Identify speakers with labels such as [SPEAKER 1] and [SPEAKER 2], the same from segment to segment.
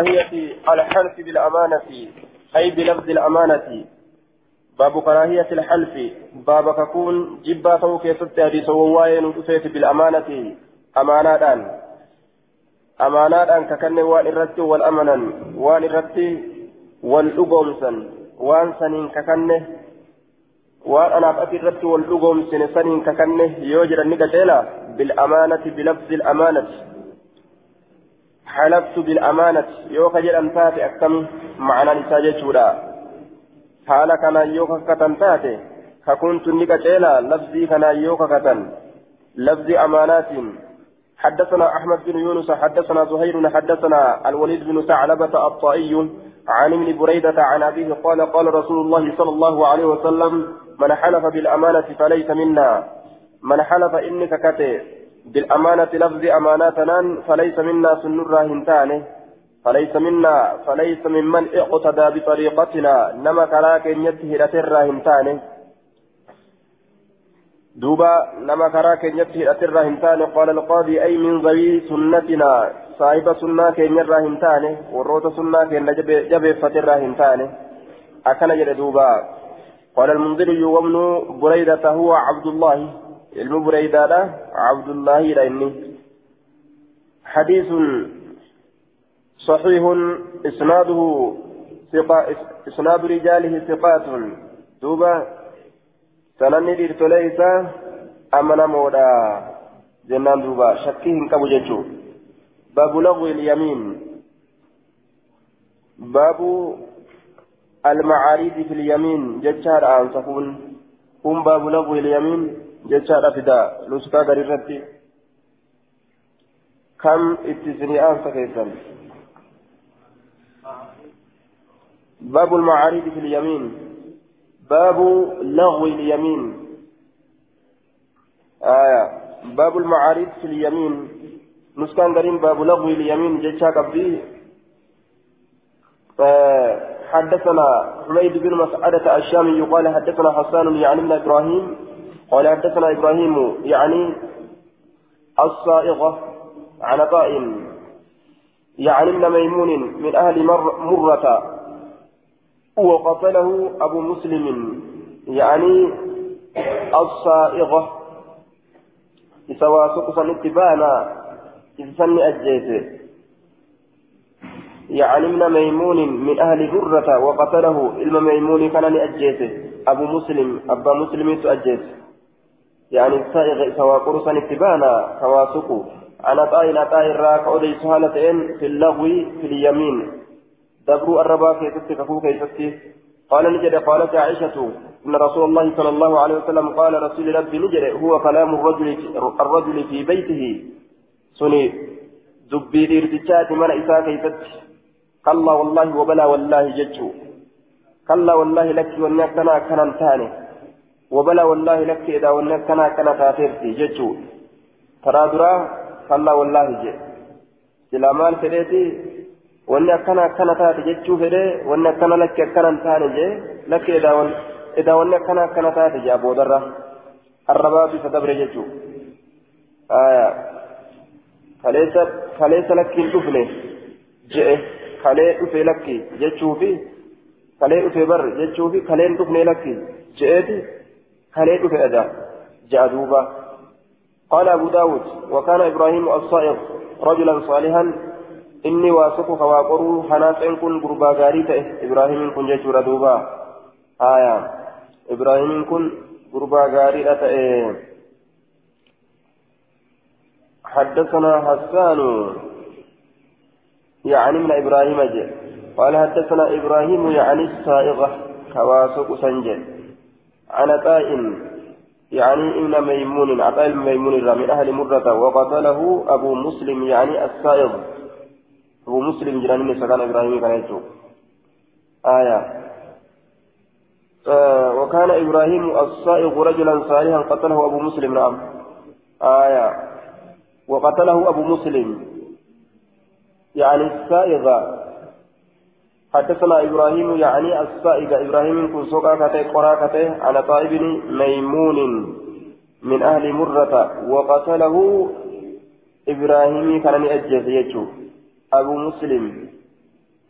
[SPEAKER 1] هي الحلف بالأمانة أي بلفظ الأمانة. باب كراهية الحلف. باب ككون جبا توكي ستة سواين وتفيت بالأمانة. أمانة أمانة ككن وان الرت والأمنا وان الرت والأقومسا وان سنين ككنه وان أنا أتي الرت والأقومسن. سنين ككنه يوجد النقشيلة بالأمانة بلفظ الأمانة. حلفت بالأمانة. يوكا جرم تاتي أكم معنى نساجة شورا حالا كان يوكا كتن تاتي. ككنت نكتيلا لفظي كان يوكا كتن. لفظ أمانات. حدثنا أحمد بن يونس حدثنا زهير حدثنا الوليد بن ثعلبة الطائي عن ابن بريدة عن أبيه قال قال رسول الله صلى الله عليه وسلم من حلف بالأمانة فليس منا. من حلف إنك كتي. بالأمانة لفظ أماناتنا فليس منا سنرا هنتانه فليس منا فليس ممن اقتدى بطريقتنا نما كراك يته لترا هنتانه دوبا نما كراك يته لترا هنتانه قال القاضي أي من ذوي سنتنا صاحب سنة كين يرا هنتانه وروت سنة كين جبه فترا هنتانه أكن جل دوبا. قال المنذر وابن بريدة هو عبد الله. بريدة عبد الله لإني حديث صحيح إسناده ثقة إسناد رجاله ثقات دوبا سنني ديرت ليس أمنا مودا جنان دوبا شكيهم كبو جيتشو باب لغو اليمين باب المعاريض في اليمين جتشار أن تكون هم باب لغو اليمين jechaadha fida nuskaa gadi irratti kam itti isinii aansa keessan? باب المعارض في اليمين باب لغو اليمين آية باب المعارض في اليمين نسكان قريم باب لغو اليمين جيشا قبدي حدثنا حميد بن مسعدة الشامي يقال حدثنا حسان يعني ابن إبراهيم قال حدثنا إبراهيم يعني الصائغة عن طائم يعني ابن ميمون من أهل مر مرة وقتله أبو مسلم يعني الصائغة. سواء سقصا اتبانا إذ أجيته يعني ابن ميمون من أهل مرة وقتله إلما ميمون كان أجيته أبو مسلم أبا مسلم تؤجيته يعني سائغ سوا قرصا اتبانا كواسقوا عن طائن طائر راك أودي سهالتين في اللغو في اليمين. دبروا الربا كيست كفو كيست قال نجد قالت عائشة إن رسول الله صلى الله عليه وسلم قال رسول ربي نجد هو كلام الرجل الرجل في بيته. سني دبي ديرتشات من إساء كيست كلا والله وبلا والله ججو. كلا والله لك ونكنا كنان ثاني وبلا والله لك إذا ولك كنا كنا تاتيرتي جتشو ترى درا صلى والله جي سلا مال فديتي wanni akkana akkana taate jechuu fedhe wanni akkana lakki akkana hin taane jee lakki edaa wanni akkana akkana taate jee boodarra arrabaa bisa dabre jechuu kaleessa kaleessa lakki hin dhufne je'e kalee dhufe lakki jechuufi kalee dhufe bar jechuufi kalee hin dhufne lakki je'eeti هل في أدا جاء دوبا؟ قال أبو داود وكان إبراهيم الصائغ رجلا صالحا إني واثق خواقر حناس إن كن قربا غاريته إبراهيم كن جيشور دوبا. آية. إبراهيم كن قربا غاريته حدثنا حسان يعني من إبراهيم جي. قال حدثنا إبراهيم يعني الصائغة كواسق سنجي. عن عطاء يعني إبن ميمون عطاء ميمون من أهل مرة وقتله أبو مسلم يعني السائغ أبو مسلم جنان سكان إبراهيم كان يجو آية. آه وكان إبراهيم الصائغ رجلا صالحا قتله أبو مسلم نعم. آية. وقتله أبو مسلم يعني السائغ حدثنا إبراهيم يعني السائق إبراهيم كن سوقا كتي قرا كتي على طائب ميمون من أهل مرة. وقتله إبراهيم كان أجز يجو. أبو مسلم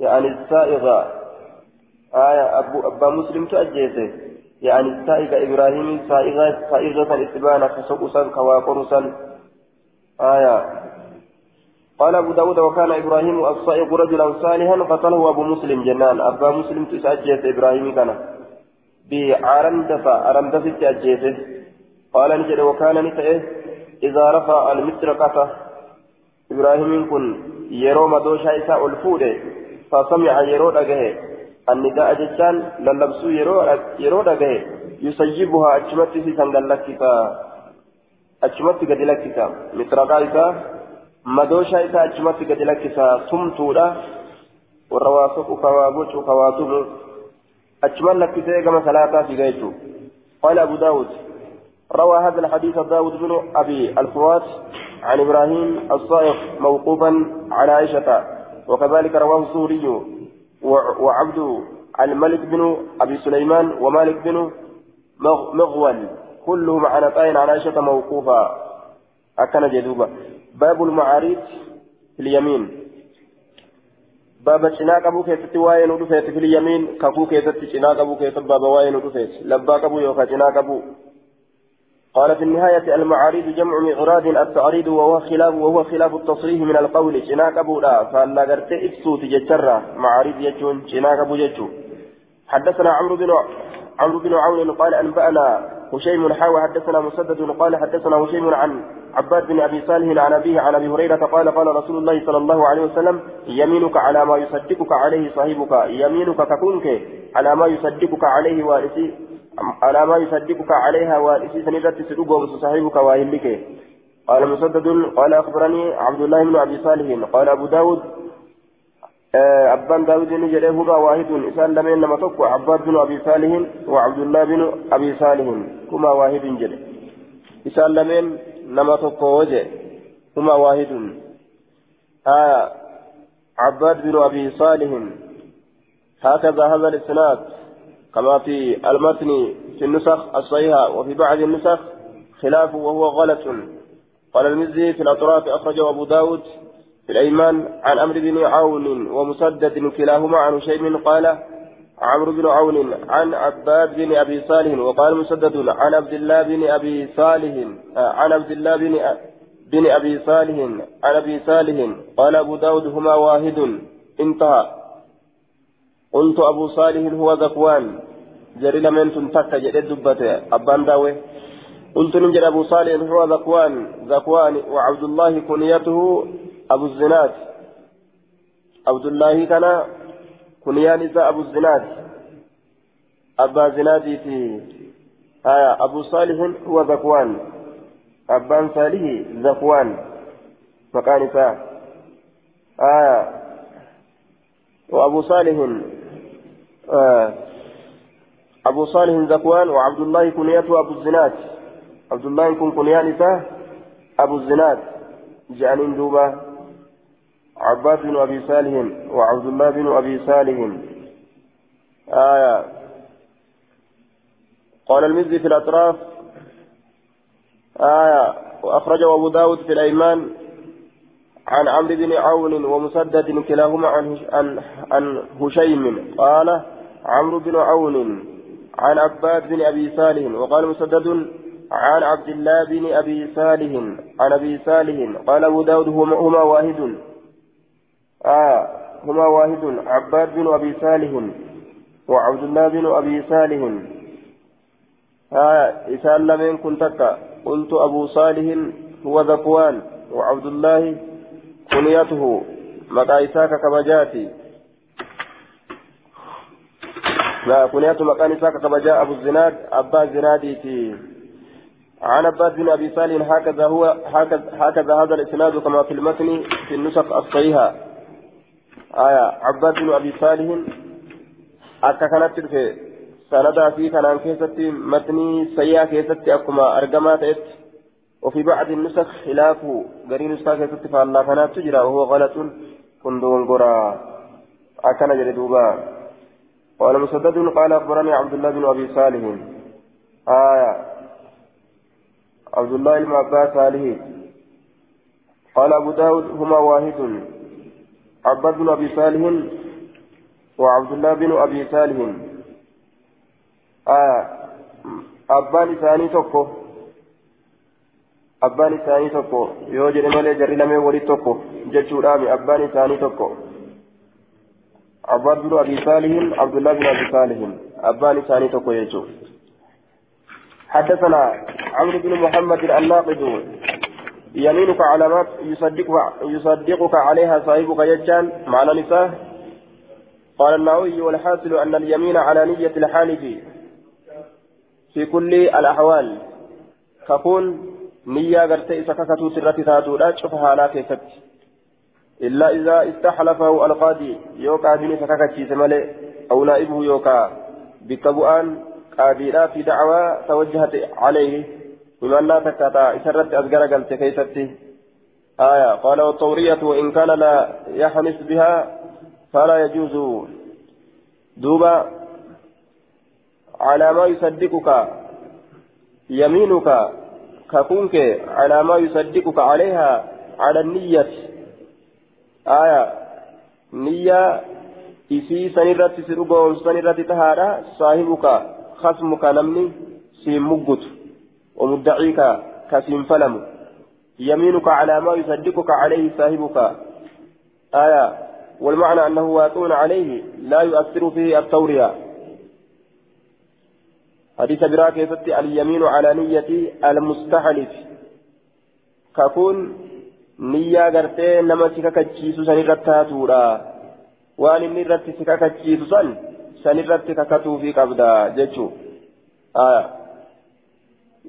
[SPEAKER 1] يعني السائغة آية أبو أبا مسلم تأجيته يعني السائغة إبراهيم سائغة سائغة الإتبان كسوسا كواقرسا. آية قال أبو داود وكان إبراهيم الصائغ رجلا صالحا قتله أبو مسلم جنان. أبا مسلم تسأجيت إبراهيم كان. بعرندفة أرندفة تأجيته قال نجد وكان نتئه إذا رفع المسرقة إبراهيم كن يرو مدوشا إساء الفود فسمع يرو دقه. النداء جتان للبسو يرو يرو دقه. يسيبها أجمت في سنغلكتا أجمت قد لكتا مسرقة إساء أجمت قد لكتا سمتودا والرواسق كوابوش كواتم أجمل لكتا كما ثلاثة في غيره قال أبو داود روى هذا الحديث داود بن أبي الفوات عن إبراهيم الصائغ موقوفا على عائشة وكذلك رواه الزهري وعبد الملك بن أبي سليمان ومالك بن مغول كلهم عن عائشة موقوفا أكن جدوبا باب المعاريض في اليمين. باب شناك أبو كيست واين ودفت في اليمين كفو كيست شناك أبو كيست باب واين ودفت لباك أبو يوكا شناك أبو قال في النهاية المعاريض جمع مغراد التعريض وهو خلاف وهو خلاف التصريح من القول. شناك أبو لا فلا قرت إبسو تجترى معاريض يجون شناك أبو يجو حدثنا عمرو بن عمرو بن عون قال أنبأنا هشيم حاوى حدثنا مسدد قال حدثنا هشيم عن عباد بن أبي صالح عن أبيه عن أبي هريرة قال قال رسول الله صلى الله عليه وسلم يمينك على ما يصدقك عليه صاحبك يمينك ككنك على ما يصدقك عليه وارثي على ما يصدقك عليها وإسي سنرت سلوك صاحبك وأهلك. قال مسدد قال أخبرني عبد الله بن أبي صالح. قال أبو داود آه، أبان داود نجد هما واحد إسان لم إنما تقو عباد بن أبي صالح وعبد الله بن أبي صالح هما واحد جد إسان لم إنما تقو وجه هما واحد آه عباد بن أبي صالح هكذا هذا الإسناد كما في المتن في النسخ الصحيحة وفي بعض النسخ خلاف وهو غلط قال المزي في الأطراف أخرجه أبو داود في الأيمان عن أمر بن عون ومسدد كلاهما عن شيء قال عمرو بن عون عن عباد بن أبي صالح وقال مسدد عن عبد الله بن أبي صالح عن عبد الله بن بن أبي صالح عن أبي صالح قال أبو داود هما واحد انتهى. قلت أبو صالح هو ذكوان جري لمن تنتك جدد دبته أبان داوي قلت نجد أبو صالح هو ذكوان ذكوان وعبد الله كنيته أبو الزناد. عبد الله كان كنيان أبو الزناد. أبا زنادي في آية أبو صالح هو ذكوان. أبان صالح ذكوان. مكان آية وأبو صالح آه أبو صالح زكوان وعبد الله كنيته أبو الزناد. عبد الله كن كنيان أبو الزناد. جانين دوبا. عباس بن أبي صالح وعبد الله بن أبي صالح. آية. قال المزي في الأطراف. آية. وأخرجه أبو داود في الأيمان. عن عمرو بن عون ومسدد كلاهما عن عن عن هشيم. قال عمرو بن عون عن عباد بن أبي صالح. وقال مسدد عن عبد الله بن أبي صالح عن أبي صالح. قال أبو داود هما واحد. آه هما واحد عباد بن أبي صالح وعبد الله بن أبي صالح. آه إسال لمن كنت قلت أبو صالح هو ذكوان وعبد الله كنيته. مقايساك كبجاتي لا كنيته مكان ساك كما جاء أبو الزناد أبا الزنادي عن عباد بن أبي صالح هكذا هو هكذا, هكذا هذا الإسناد كما في المتن في النسخ الصحيحة. آية عباد بن أبي صالح كانت في سندا في كان كيستي متني سيئة كيستي أكما أرقما تأت وفي بعض النسخ خلافه قرين نسخة كيستي فالله كانت تجرى وهو غلط. كندون قرى أكنا جلدوبا قال مسدد قال أخبرني عبد الله بن أبي صالح. آية عبد الله بن عباس صالح. قال أبو داود هما واحد. عباد بن أبي صالح وعبد الله بن أبي صالح. آه أبان ثاني توكو. أبان ثاني توكو. يوجد مالي جري لمن ولي توكو. جتشو رامي أبان ثاني توكو. عباد بن أبي صالح عبد الله بن أبي صالح. أبان ثاني توكو يجو. حدثنا عمرو بن محمد الناقد يمينك علامات يصدقك يصدقك عليها صاحبك يجان معنى نساء. قال النووي والحاصل أن اليمين على نية الحالف في كل الأحوال. ككون نية غرتي سككتو سرتي تاتو لا تشوفها لا كيست إلا إذا استحلفه القاضي يوكا بني سككتي سمالي أو نائبه يوكا. بكبؤان قابيلا في دعوى توجهت عليه. بمن لا تكتا إسرت أذكر قلت كيستي آية. قال والطورية وإن كان لا يحنس بها فلا يجوز. دوبا. على ما يصدقك يمينك ككونك على ما يصدقك عليها على النية. آية. نية si dhugoomsu sanirratti tahaadha saahibuka khasmuka namni siin muggutu ومدعيك كسين فلم. يمينك على ما يصدقك عليه صاحبك. آية. والمعنى أنه واقع عليه لا يؤثر فيه التورية. حديث براك يفتي اليمين على نية المستحلف. ككون نية غرتي نما سكاكتشيسو سنرتاتورا وأن نرتي سكاكتشيسو سن سنرتي ككتو في قبدا جتشو آية.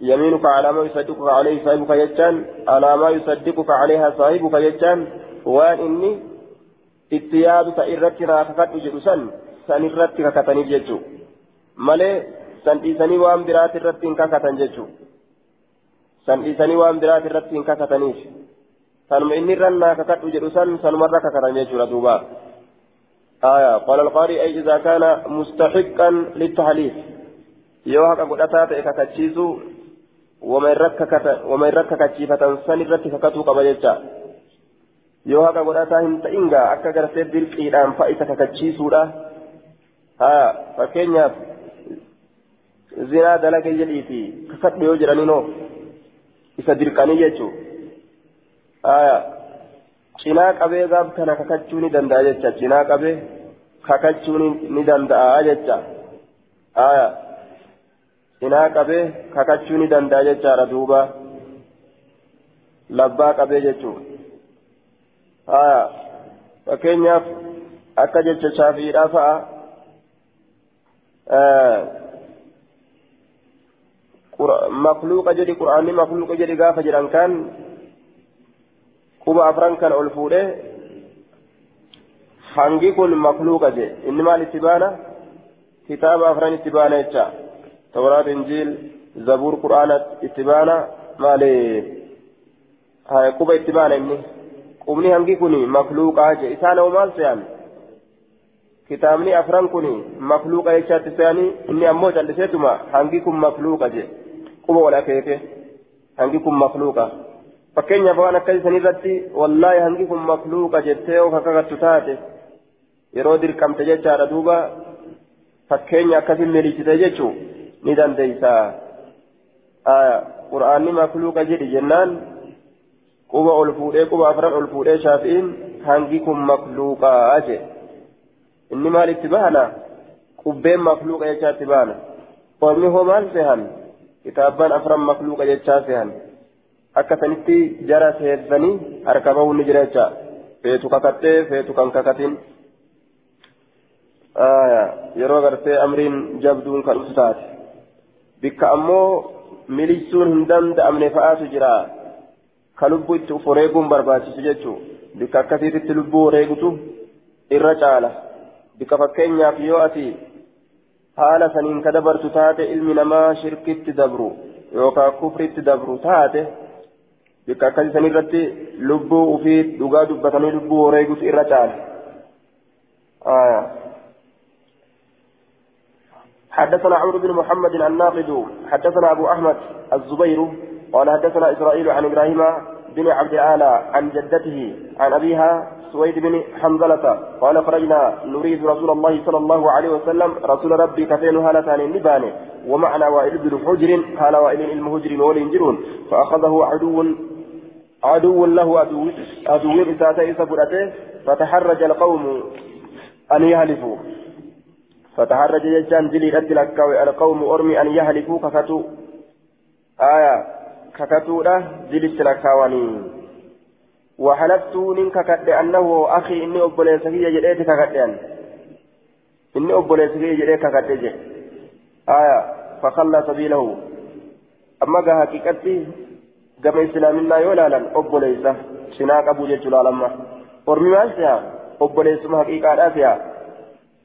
[SPEAKER 1] يمينك على ما يصدقك عليه صاحبك يجان على ما يصدقك عليها صاحبك يجان وان إني اتياد سئرتي راككت جلسا سنرتي ككتني جتشو مالي hin kakatan jechuudha san dhiisanii waan biraati irratti hin kakataniif sanuma inni irra naa kakadhu jedhu san sanumarra kakatan jechuudha duuba آية قال القارئ أي إذا كان مستحقا للتحليف yoo haqa godhataa ta'e irratti kakatuu qaba jecha yoo haqa godhataa hin ta'ingaa akka gartee dirqiidhaan fa'isa kakachiisuudha haa fakkeenyaaf zinaa dalaga jedhiiti kakadhu yoo jedhaninoo isa dirqanii jechuu aya cinaa qabee gaaf kana kakachuu ni danda'a jecha cinaa qabee kakachuu ni danda'a jecha aya cinaa qabee kakachuu ni danda'a jechaadha duuba labbaa qabee jechuu aya fakkeenyaaf akka jecha shaafiidhaa fa'a makluuqa jedhi qura'aanni makluuqa jedhi gaafa jedhan kan quba afran kan ol fuudhe hangi kun makluuqa je inni maal itti baana kitaaba afran itti baana jecha qura'aana itti baana maali quba itti baana inni qubni hangi kun makluuqaa je isaan hoo maal se'an kitaabni afran kun makluuqa jechaatti se'anii inni ammoo calliseetuma hangi kun makluuqa je quba wal akeeke hangi kun makluuqa fakkeenyaaf waan akkasii sanirratti wallaahi hangi kun makluuqa jettee yoo kakakattu taate yeroo dirqamte jechaadha duuba fakkeenya akkasin miliisite jechuu ni dandeeysa qura'aanni makluuqa jedhi jennaan quba ol fuudhee quba afran ol fuudhee shaafi'iin hangi kun makluuqaa je inni maal itti bahana qubbeen makluuqa jechaa itti bahana ormi hoo maal sehan kitaabban afran makluuqa jechaa sehan akka sanitti jara seessanii harka bahuun ni jira jecha feetu kakattee feetu kan kakatin yeroo gartee amriin jabduun kan dhuftu taate bikka ammoo milisuun hin danda'amne fa'aatu jira ka lubbuu itti uf wareeguun barbaachisu jechuu bikka akkasiititti lubbuu wareegutu irra caala bikka fakkeenyaaf yoo ati haala saniin ka dabartu taate ilmi namaa shirkitti dabru yookaan kufritti dabru taate bikka akkasii sanirratti lubbuu ufii dhugaa dubbatanii lubbuu wareegutu irra caala. حدثنا عمرو بن محمد الناقد حدثنا أبو أحمد الزبير قال حدثنا إسرائيل عن إبراهيم بن عبد الآلة عن جدته عن أبيها سويد بن حنظلة قال خرجنا نريد رسول الله صلى الله عليه وسلم رسول ربي كفين هالتان النبان ومعنا وائل بن حجر هال وائل المهجر ولينجرون فأخذه عدو عدو له عدو عدو إساته إسا فتحرج القوم أن يهلفوا. فتحرج ججان دلي رد القوم أرمي أن يهلكوا ككتو آية. ككتو له دلي تلكاواني وحلفت من ككت أنه أخي إني أبولي سكية جريت ككتين إني أبولي سكية جريت ككتين آية. فخلى سبيله. أما قا حقيقتي قم إسلامنا يولالا أبوليسة شناك أبو جيش لما. أرمي مالسها أبوليسة حقيقة لا فيها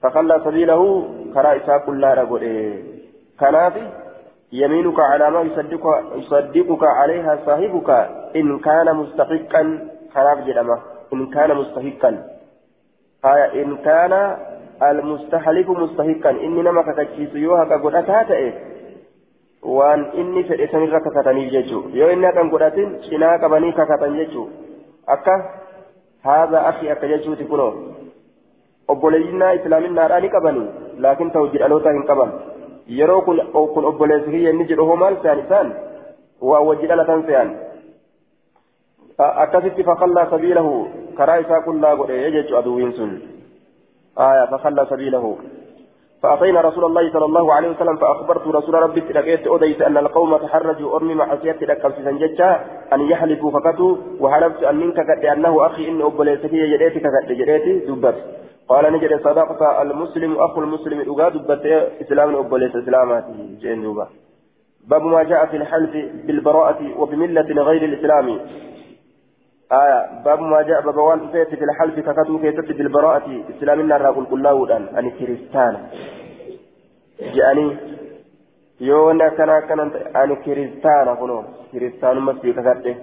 [SPEAKER 1] فخلى سبيله كرا إساء كلها رقل كناف يمينك على ما يصدق يصدقك عليها صاحبك إن كان مستحقا كناف جدما إن كان مستحقا. إن كان المستحلف مستحقا إني نما كتشيس يوها كقول أتاتا waan inni fedhe sanirra kakataniif jechuu yoo inni akan godhatin cinaa qabanii kakatan jechuu akka haadha akhi akka jechuuti obboleeyyinaa islaaminaadhaa ni qabani laakiin ta'u jidhaloota hin qaban yeroo kun obboleessi kiyya inni jedhu hoo maal se'an isaan waa wajji dhalatan se'an akkasitti fakallaa sabiilahu karaa isaa qullaa godhe jechu aduwwiin sun آية فخلى سبيله فأتينا رسول الله صلى الله عليه وسلم فأخبرت رسول ربي تلقيت أديت أن القوم تحرجوا أرمي معصية لكم سنجتا أن يحلفوا فكتوا وحلفت أن منك لأنه أخي إن أبليتك يجريتك جريتي دبت قال نجد صدقت المسلم أخو المسلم أقاد دبت إسلام أبليت إسلاماته جين دوبا. باب ما جاء في الحلف بالبراءة وبملة غير الإسلام. آية باب ما جاء بابوان فيت في الحلف ككتو كيست بالبراءة إسلامنا راقل كله أن كريستان. جاني يونا كان كان أن كريستان كنو كريستان مسجد ككتة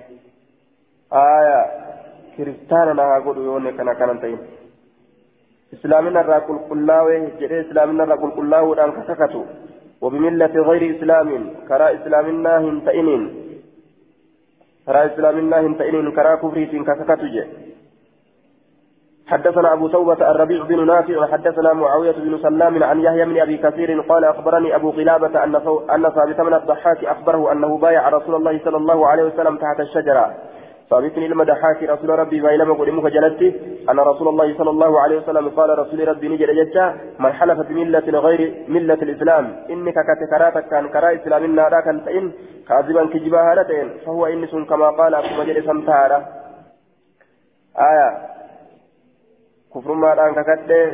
[SPEAKER 1] آية كريستان راقل يونا كان كان تين. إسلامنا كله جري إسلامنا راقل كله أن ككتو وبملة غير إسلام كرا إسلامنا هنتئنين. كرا إسلامنا هنتئنين كرا كفريت كككتو حدثنا أبو توبة الربيع بن نافع وحدثنا معاوية بن سلام عن يحيى بن أبي كثير قال أخبرني أبو قلابة أن أن ثابت من الضحاك أخبره أنه بايع رسول الله صلى الله عليه وسلم تحت الشجرة. ثابت لما ضحاك رسول ربي بايلما قل إمك جلتي. أن رسول الله صلى الله عليه وسلم قال رسول ربي نجل جتا من حلف بملة غير ملة الإسلام إنك كتكراتك كان كرا إسلام النار كان تئن كاذبا كجبا هالتين فهو إنس كما قال أبو مجل سمتارا آية. kufrummaadhaan kakadhee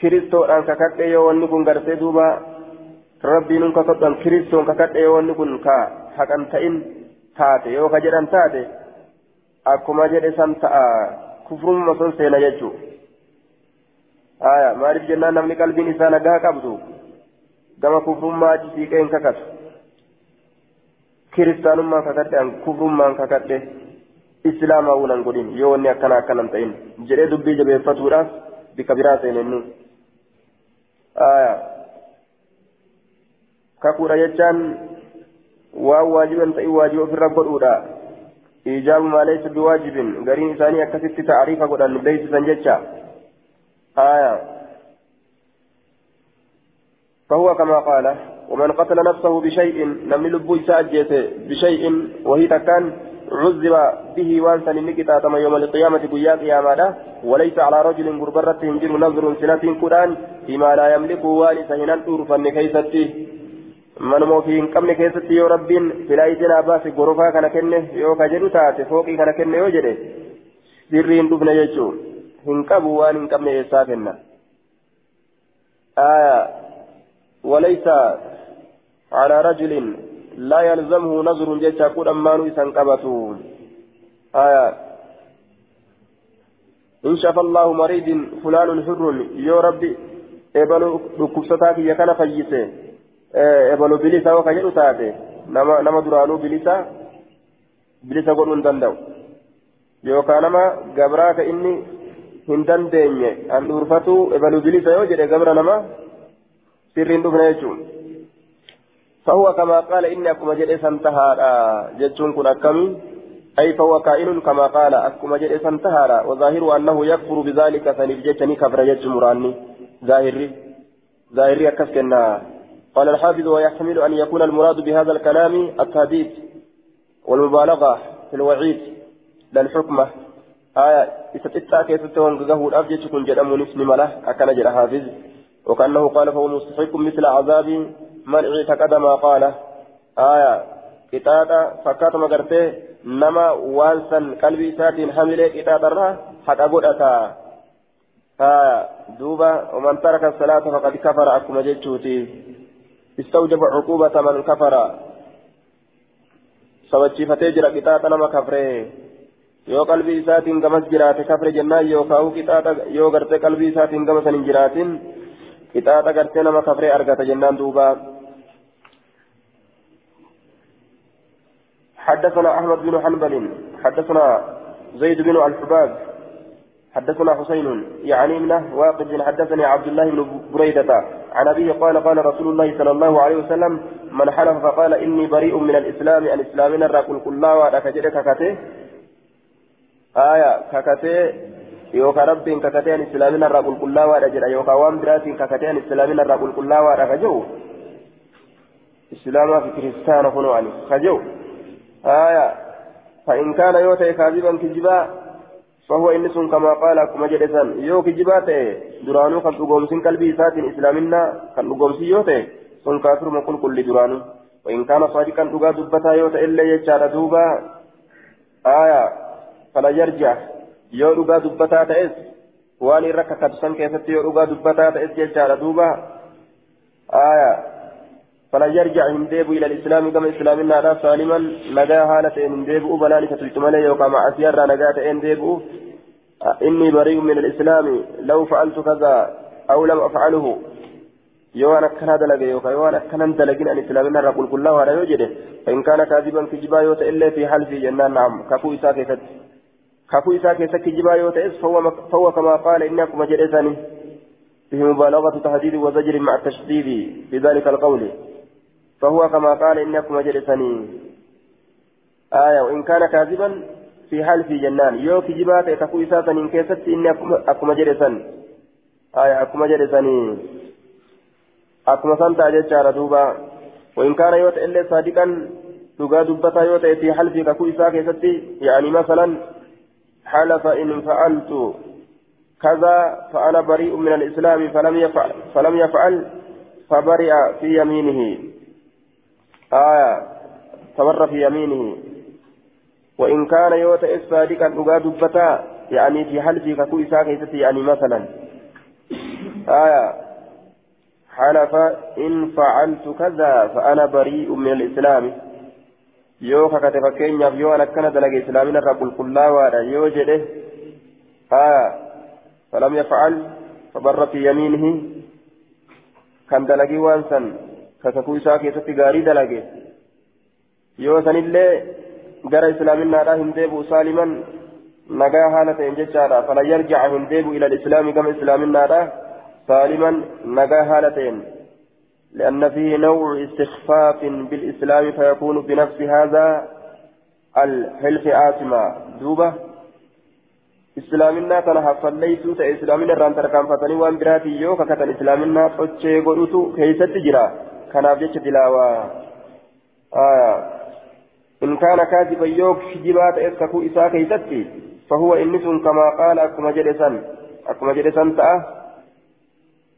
[SPEAKER 1] kiristoodhaan kakadhee yoo wanni kun gartee duuba rabbiin nun kakadhan kiristoon kakadhee yoo wanni kun ka haqan ta'in taate yoo ka jedhan taate akkuma jedhe san ta'a kufrumma son seena jechuu aya maaliif jennaan namni qalbiin isaa nagaa qabdu gama kufrummaati siiqee hin kakatu kiristaanummaan kakadhe an kakadhe islaamaa wunan godhin yoo wanni akkana akkanan ta'in jedhee dubbii jabeeffatuudhaaf bika biraa seenennu aya kakuudha jechaan waan waajiban ta'in waajiba ofirra godhuudha iijaabu maaleysa biwaajibin gariin isaanii akkasitti ta'ariifa godhan beeysisan jecha aya فهو كما قال ومن قتل نفسه بشيء لم يلبو يساجيت بشيء وهي تكان عذب به وانسا نكتا تم يوم القيامة قيا قياما وليس على رجل غربرة هنجر نظر سنة قرآن فيما لا يملك والسا هنان أورفا كيستي من مو في قمن كيستي يو ربين بلا إذن أباس غرفا كان كنه يو كجدو تاتي فوقي كان كنه يو جده سرين دفن يجو هنقبوا وان هنقمن إساكنا آية وليس على رجل لا يلزمه نظر جيشا قد أمانو إسان قبطو آية إن شاف الله مريض فلان حر يا ربي إبلو دكوبستاك يكنا فيسي إبلو بلسا وكجلو تاتي نما نما درانو بلسا بلسا قد دندو yookaan nama gabraa ka inni hin dandeenye an dhuurfatu ebalu bilisa yoo jedhe gabra nama sirriin dhufne jechuun. فهو كما قال إني أكما جد سنتها جتشون كن أكمي أي فهو كائن كما قال أكما جد سنتهارا وظاهر أنه يكفر بذلك سنفجتني كفر يج مراني ظاهري ظاهري أكسكنا قال الحافظ ويحتمل أن يكون المراد بهذا الكلام التهديد والمبالغة في الوعيد للحكمة آية إستطاع كيف تهون الأبجد تكون جرم نسم مله أكن جر حافظ. وكأنه قال فهو مستحق مثل عذاب من اعتقد ما قال آية كتابة فكات مغرتي نما وانسا قلبي ساتين حمله كتابة حتى قدتا آية دوبا ومن ترك الصلاة فقد كفر أكما جيتشوتي استوجب عقوبة من كفر jira qixaaxa nama kafree yoo qalbii isaatiin gamas jiraate kafre jennaan yookaan qixaaxa yoo gartee qalbii isaatiin gama san hin jiraatin qixaaxa gartee nama kafree argata jennaan duuba. حدثنا أحمد بن حنبل حدثنا زيد بن الحباب حدثنا حسين يعني منه واقد حدثني عبد الله بن بريدة. عن أبيه قال قال رسول الله صلى الله عليه وسلم من حلف فقال إني بريء من الإسلام أن إسلامنا الرقل كلا وأكجد ككته آية ككته يوكا رب ككته أن إسلامنا الرقل كلا وأجد يوكا وام برات ككته أن إسلامنا الرقل كلا وأجد إسلام في كريستان فنواني خجو آية فإن كان يوتي كاذبا كذبا فهو إنس كما قال كما جلسان يو كجبات درانو كان تقومسين قلبي ساتين إسلامنا كان تقومسي يوتي sun kaafiruma qulqulli duraanu وإن كان صادقا دغا دبتا يوتا إلا يجار دوبا. آية فلا يرجع. يو دغا دبتا تأس. واني ركا كبسن كيست يو دغا دبتا تأس يجار دوبا. آية فلا يرجع هنديب إلى الإسلام كما إسلام النار سالما نجا حالة هنديب بلاني فتلتمالي يوكا مع أسيار نجاة هنديب إني بريء من الإسلام لو فعلت كذا أو لم أفعله yoo an akkana dalage yookaan yoo an akkanan dalagin an islaaminaa irraa qulqullaa'aadha yoo jedhe in kaana kaadiban kijibaa yoo ta'e illee fi halfii jennaan naam kakuu isaa keessatti kakuu isaa keessa kijibaa yoo ta'es fawwa kamaa qaala inni akkuma jedhe sani به مبالغة تهديد وزجر مع التشديد في ذلك القول فهو كما قال إنكم جلسني آية وإن كان كاذبا في حال في جنان. يو كجبات تكو إساسا إن كيست إني أكما جلسا آية أكما جلسني san ta'a jechaadha duuba وإن كان يوت إلا صادقا dhugaa dubbataa yoo ta'e fi halfii kakuu isaa keessatti yaani masalan حلف إن فعلت كذا فأنا بريء من الإسلام فلم يفعل فلم يفعل فبرئ في يمينه. آية تمر في يمينه وإن كان يوت صادقا dhugaa dubbataa يعني في حلفي isaa keessatti يعني مثلا آية حلف إن فعلت كذا فأنا بريء من الإسلام kakate fakkeenyaaf yoo an akkana dalage islaamina irraa qulqullaawaadha yoo jedhe haa falam yafcal fabarra fi yamiinihi kan dalagii waan san kakakuu isaa keessatti gaarii dalage yoo sanillee gara islaaminaadhaa hin deebi'u saaliman nagaa haala ta'en jechaadha falan yarjaca hin deebi'u ila alislaami gama islaaminaadhaa سالما نجا هالتين لأن فيه نوع استخفاف بالإسلام فيكون بنفس هذا الحلف آثما دوبة إسلامنا كان حفليتو تا إسلامنا ران تركان فتني وان براتي يو كتن إسلامنا فتشي قلتو كيست تجرا كان أبجيش دلاوا آية إن كان كاذبا يوك شجبات إسككو إسا كيستي فهو إنس كما قال أكما جلسا أكما جلسا تأه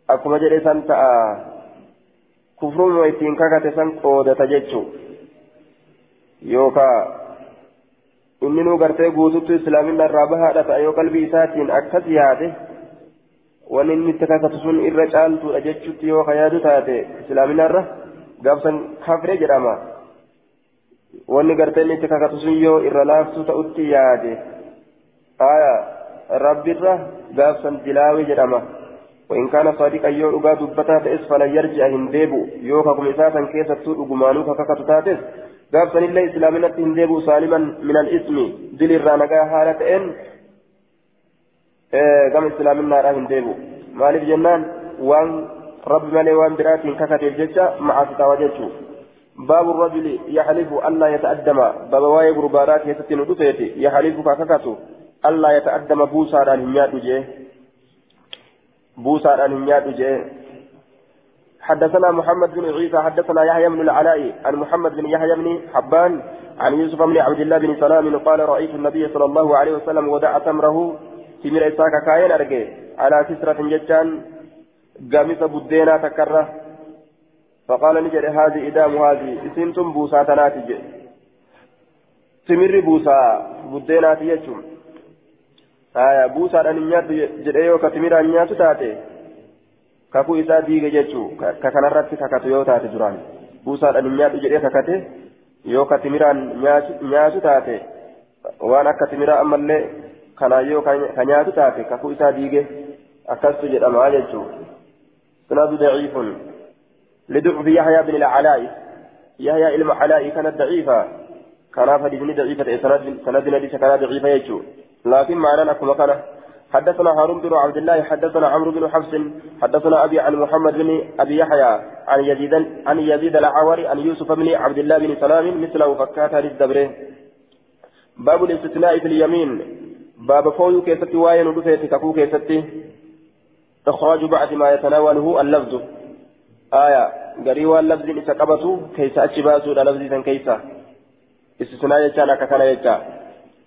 [SPEAKER 1] akkuma jedhe san ta'a kufruuma ittiin kakate san qoodata jechu yookaa inni nuu gartee guututtu islaamina irraa bahaadha ta'a yoo qalbii isaatiin akkas yaade wanni inni itti kakatu sun irra caaltuudha jechutti yoo ka yaadu taate islaamina irra gaafsan kafre jedhama wanni gartee inni itti kakatu sun yoo irra laaftuu ta'utti yaade aya rabbirra gaafsan dilaawee jedhama وإن كان صادقا يو أغا دبتا تأس فلا يرجع هنديبو يو ككم إساسا كيسا تسوء أغمانو كككت تاتس قاب سن الله إسلامنا هنديبو سالما من الإسم دل الرانقا حالة إن قام إسلامنا را هنديبو مالك جنان وان رب مالي وان براتين ككت الججة مع ستاوججو باب الرجل يحلف ألا يتأدم باب واي غربارات يستن دفيتي يحلف كاكاكاتو ألا يتأدم بوسى عن هنيات جيه بوسى عن هنيات جيه حدثنا محمد بن عيسى حدثنا يحيى بن العلاء عن محمد بن يحيى بن حبان عن يوسف بن عبد الله بن سلام قال رأيت النبي صلى الله عليه وسلم ودع تمره في من إساك كاين أرجع على كسرة جتان قامس بدينا تكره فقال نجد هذه إدام هذه اسمتم بوسا تناتج تمر بوسا بدينات يجم آية بوسا أن نيات جدأيو كتمر أن نيات تاتي كاكو إسا ديغ جيتشو ككنرات كاكاتو يو تاتي جران بوسا أن نيات جدأي كاكاتي يو كتمر أن نيات تاتي وأنا كتمر أما اللي كان يو كنيات تاتي كاكو إسا ديغ أكستو جدأ ما جيتشو سناد ضعيف لضعف يحيى بن العلاء يحيى علم علاء كانت ضعيفة كان فديني ضعيفة سند سند ليس كان ضعيفة يجو لكن معنى أكو مكانه حدثنا هارون بن عبد الله حدثنا عمرو بن حفص حدثنا أبي عن محمد بن أبي يحيى عن يزيد عن يزيد العوري عن يوسف بن عبد الله بن سلام مثله فكاتا للدبره باب الاستثناء في اليمين باب فوي كيستي واين ودفيت كفو كيستي إخراج بعد ما يتناوله اللفظ آية قريوا اللفظ إذا قبطوا كيس أتشباسوا لفظ كيسا استثناء يجانا ككنا يجا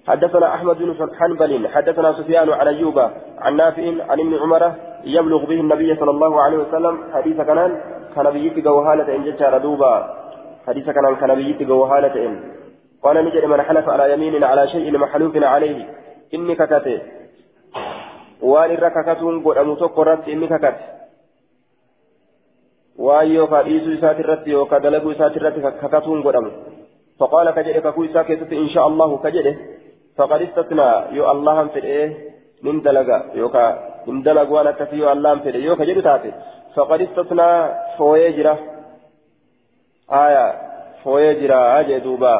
[SPEAKER 1] حدثنا أحمد بن حنبل حدثنا سفيان عن أيوب عن نافع عن ابن عمر يبلغ به النبي صلى الله عليه وسلم حديث كنان كان بيت جوهالة إن جتا ردوبا حديث كنان كان بيت جوهالة إن قال نجد من حلف على يمين على شيء محلوف عليه إني ككته وان الرككتون قد أمسك قررت إني ككته waan yookaan dhiisuu isaati irratti yookaan dalaguu isaati irratti kakatuun godhamu faqaala ka jedhe kakuu isaa keessatti insha allahu ka jedhe faqad istatnaa yoo allahan fedhee nin dalaga yookaan hin dalagu waan akkasii yoo allahan fedhe yoo ka jedhu taate faqad istatnaa fooyee jira aayaa fooyee jira jee duuba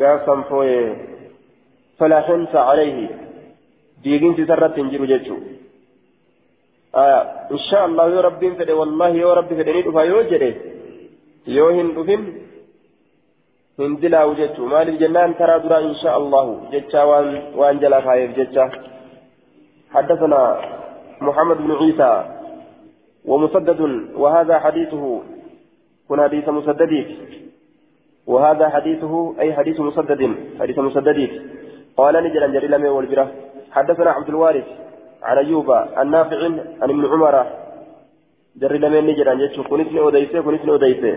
[SPEAKER 1] gaafsan fooyee falaa xinsa calayhi diiginsi isarratti hin jiru jechuudha. آه إن شاء الله يا ربي فدي والله يا ربي فدني دفا يو جدي يو هن دفن هن دلا وجدت ما للجنان ترى درا إن شاء الله. جتا وان وان جلا خايف جتا حدثنا محمد بن عيسى ومسدد وهذا حديثه. كن حديث مسدد وهذا حديثه أي حديث مسدد حديث مسدد. قال نجل أن جري والبرة حدثنا عبد الوارث عن أيوب النافع عن ابن عمر. جري لمن نجر أن يجو كنت أوديسة كنت أوديسة.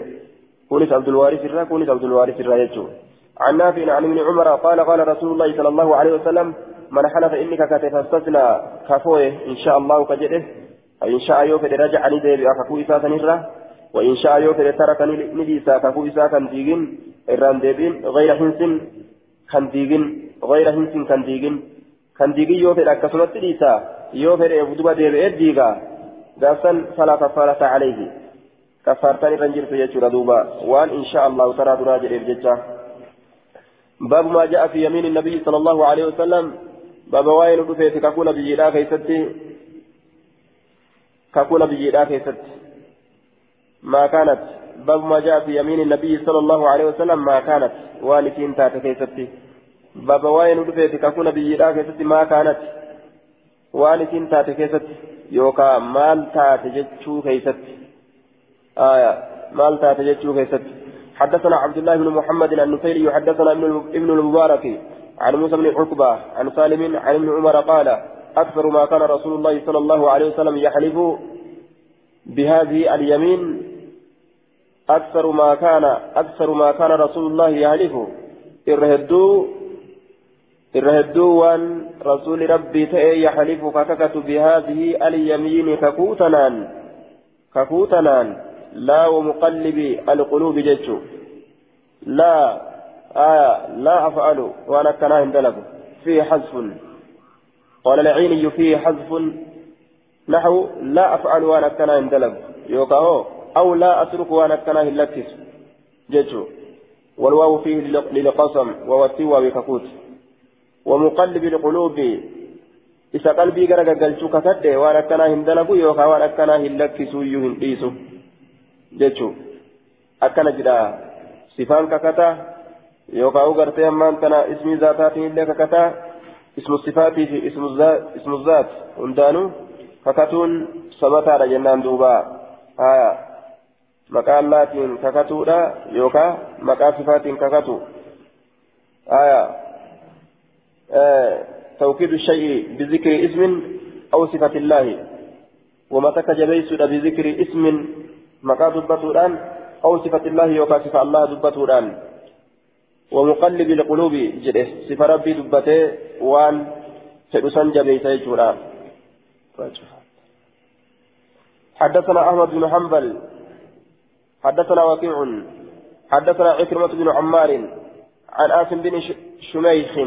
[SPEAKER 1] كنت عبد الوارث الرا كنت عبد الوارث الرا. يجو عن نافع عن ابن عمر قال قال رسول الله صلى الله عليه وسلم من حلف إنك كتف استثنى كفوه إن شاء الله كجده إن شاء يوفد رجع ندير أكفو إساسا نرى وإن شاء يوفد ترك نديسا كفو إساسا ديجين إران ديبين غير حنس كان ديجين غير حنس كان ديجين akkasumatti dhiisa yoo fedhe duba deebi'ee diiga gaafsan falaa kaffaarata calayhi kaffaartaan irra hin jirtu jechuudha duuba waan insha allahu taraa duraa jedheef jecha باب ما جاء في يمين النبي صلى الله عليه وسلم باب وين دفيت ككون بيجيدا كيستي ككون بيجيدا كيست ما كانت. باب ما جاء في يمين النبي صلى الله عليه وسلم ما كانت. والتين تات كيستي. بابا واين دفيت ككون بيجيدا كيستي ما كانت. waan isin taate keessatti yookaan maal taate jechuu keessatti maal taate jechuu keessatti حدثنا عبد الله بن محمد النفيلي حدثنا ابن المبارك عن موسى بن عقبة عن سالم عن ابن عمر قال أكثر ما كان رسول الله صلى الله عليه وسلم يحلف بهذه اليمين أكثر ما كان أكثر ما كان رسول الله يحلف إرهدوا irra waan rasuulli rabbii ta'ee yaxalifu kakakatu bihadihi alyamiini kakuutanaan kakuutanaan laa wamuqallibi alquluubi jechu laa aya laa af'alu waan akkanaa hin dalagu fihi xazfun قال العيني فيه حذف نحو لا أفعل وأنا كنا هندلب يوكاهو أو لا أترك وأنا كنا هلكس جيتشو والواو فيه للقسم ووتي وبككوت ومقلب القلوب isa qalbii gara gaggalchuu kakadhe waan akkanaa hin dalagu yookaan waan akkanaa hin lakkisuuyyuu hin dhiisu jechuun akkana jedha sifaan kakata yookaan ugartee ammaan tana ismii zaataatiin illee kakata ismu sifaatii fi ismu zaat hundaanuu kakatuun sabataadha jennaan duuba haya maqaa allaatiin kakatuudha yookaan maqaa sifaatiin kakatu. توكيد الشيء بذكر اسم أو صفة الله وما تكجبيس بذكر اسم مكا دبتودان أو صفة الله يوكا صفة الله دبتودان ومقلب القلوب جده صفة ربي دبته وان فدسان جبيس يجورا حدثنا أحمد بن حنبل حدثنا وكيع حدثنا عكرمة بن عمار عن آسم بن شميخ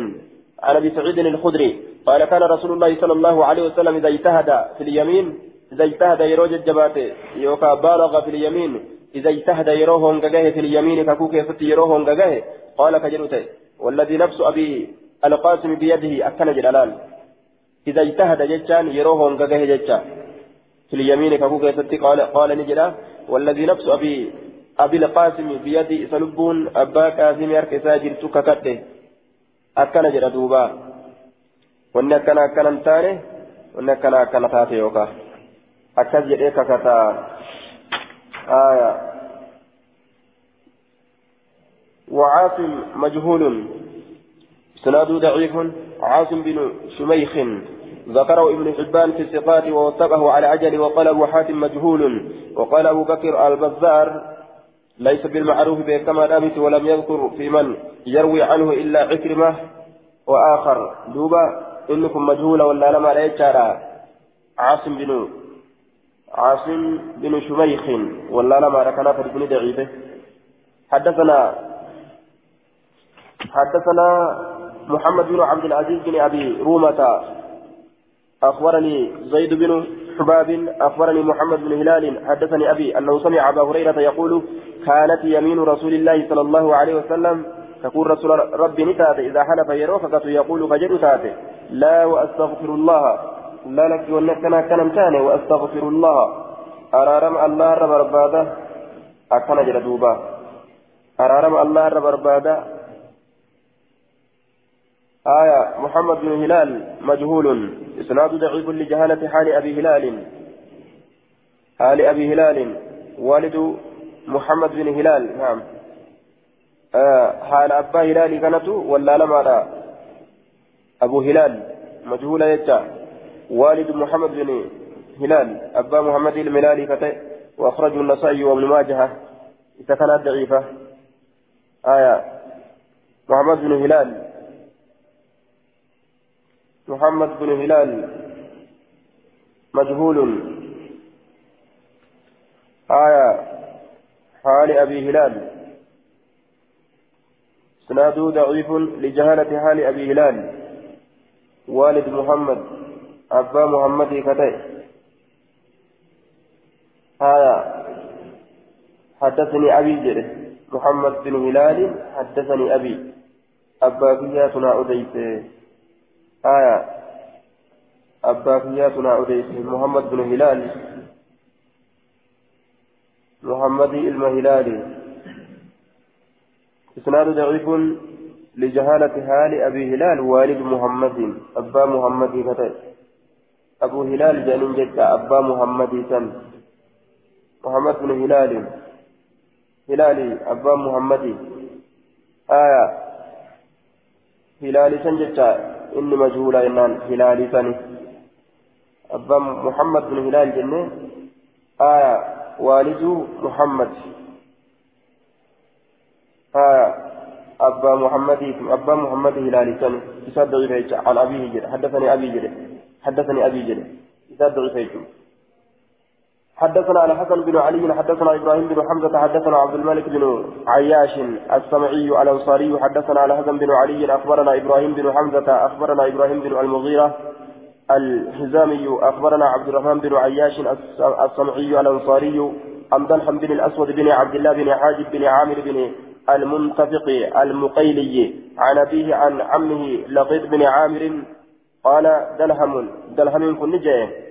[SPEAKER 1] عن أبي سعيد الخدري قال كان رسول الله صلى الله عليه وسلم إذا اجتهد في اليمين إذا اجتهد يروج الجبات يوكا بالغ في اليمين إذا اجتهد يروهم كجاه في اليمين ككوك يفت يروهم كجاه قال كجلوته والذي نفس أبي القاسم بيده اكل جلال إذا اجتهد جتان يروهم كجاه جتان. في اليمين ككوك يفت قال قال نجلا والذي نفس ابي ابي القاسم بيده سلبون ابا كاظم يركسا جرتك ككته akkana jedha duuba wanni akkana akkana hin taane wanni akkana akkana taate yookaan akkas jedhee kakataa آية وعاصم مجهول سناد ضعيف عاصم بن شميخ ذكره ابن حبان في الثقات ووثقه على عجل وقال أبو حاتم مجهول. وقال أبو بكر البزار ليس بالمعروف بكما دامت ولم يذكر في من يروي عنه إلا عكرمة وآخر. دوبا إنكم مجهولة ولا لما لا عاصم بن عاصم بن شميخ ولا لما ركنا فرقني ضعيفه. حدثنا حدثنا محمد بن عبد العزيز بن أبي رومة أخبرني زيد بن حباب أخبرني محمد بن هلال حدثني أبي أنه سمع أبا هريرة يقول كانت يمين رسول الله صلى الله عليه وسلم تقول رسول ربي نتات إذا حلف يروفك يقول فجد تاتي لا وأستغفر الله لا لك ونكنا كنم تاني وأستغفر الله. أرارم الله رب رباده أكنا جلدوبا أرارم الله رب رباده آية محمد بن هلال مجهول. إسناد ضعيف لجهالة حال أبي هلال. حال أبي هلال. والد محمد بن هلال. نعم. آه حال أبا هلال كانت ولا لما أبو هلال مجهول يجا والد محمد بن هلال. أبا محمد الملالي كتئ وأخرجه النسائي وابن ماجه. إذا كانت ضعيفة. آية. محمد بن هلال. محمد بن هلال مجهول. آية حال أبي هلال. سناده ضعيف لجهالة حال أبي هلال. والد محمد أبا محمد كتئ آية حدثني أبي جره محمد بن هلال حدثني أبي. أبا فياتنا أديته. آية أبا فياتنا أديته محمد بن هلال. محمد المهلالي إسناد ضعيف لجهالة حال أبي هلال والد محمد. أبا محمد كتب. أبو هلال جانين جدا أبا محمد سن. محمد بن هلال. هلالي أبا محمد. آية. هلالي سن جدا إني مجهولة إنان هلالي سني أبا محمد بن هلال جنة آية والد محمد أبا محمد أبا محمد هلالي إساد ضعيف عن أبيه جل حدثني أبي جل حدثني أبي جل إساد ضعيف حدثنا على حسن بن علي حدثنا إبراهيم بن حمزة حدثنا عبد الملك بن عياش السمعي الأنصاري حدثنا على حسن بن علي أخبرنا إبراهيم بن حمزة أخبرنا إبراهيم بن المغيرة الحزامي أخبرنا عبد الرحمن بن عياش السمعي الأنصاري عن دلحم بن الأسود بن عبد الله بن حاجب بن عامر بن المنتفق المقيلي عن أبيه عن عمه لقيط بن عامر قال دلهم دلهم كن جاء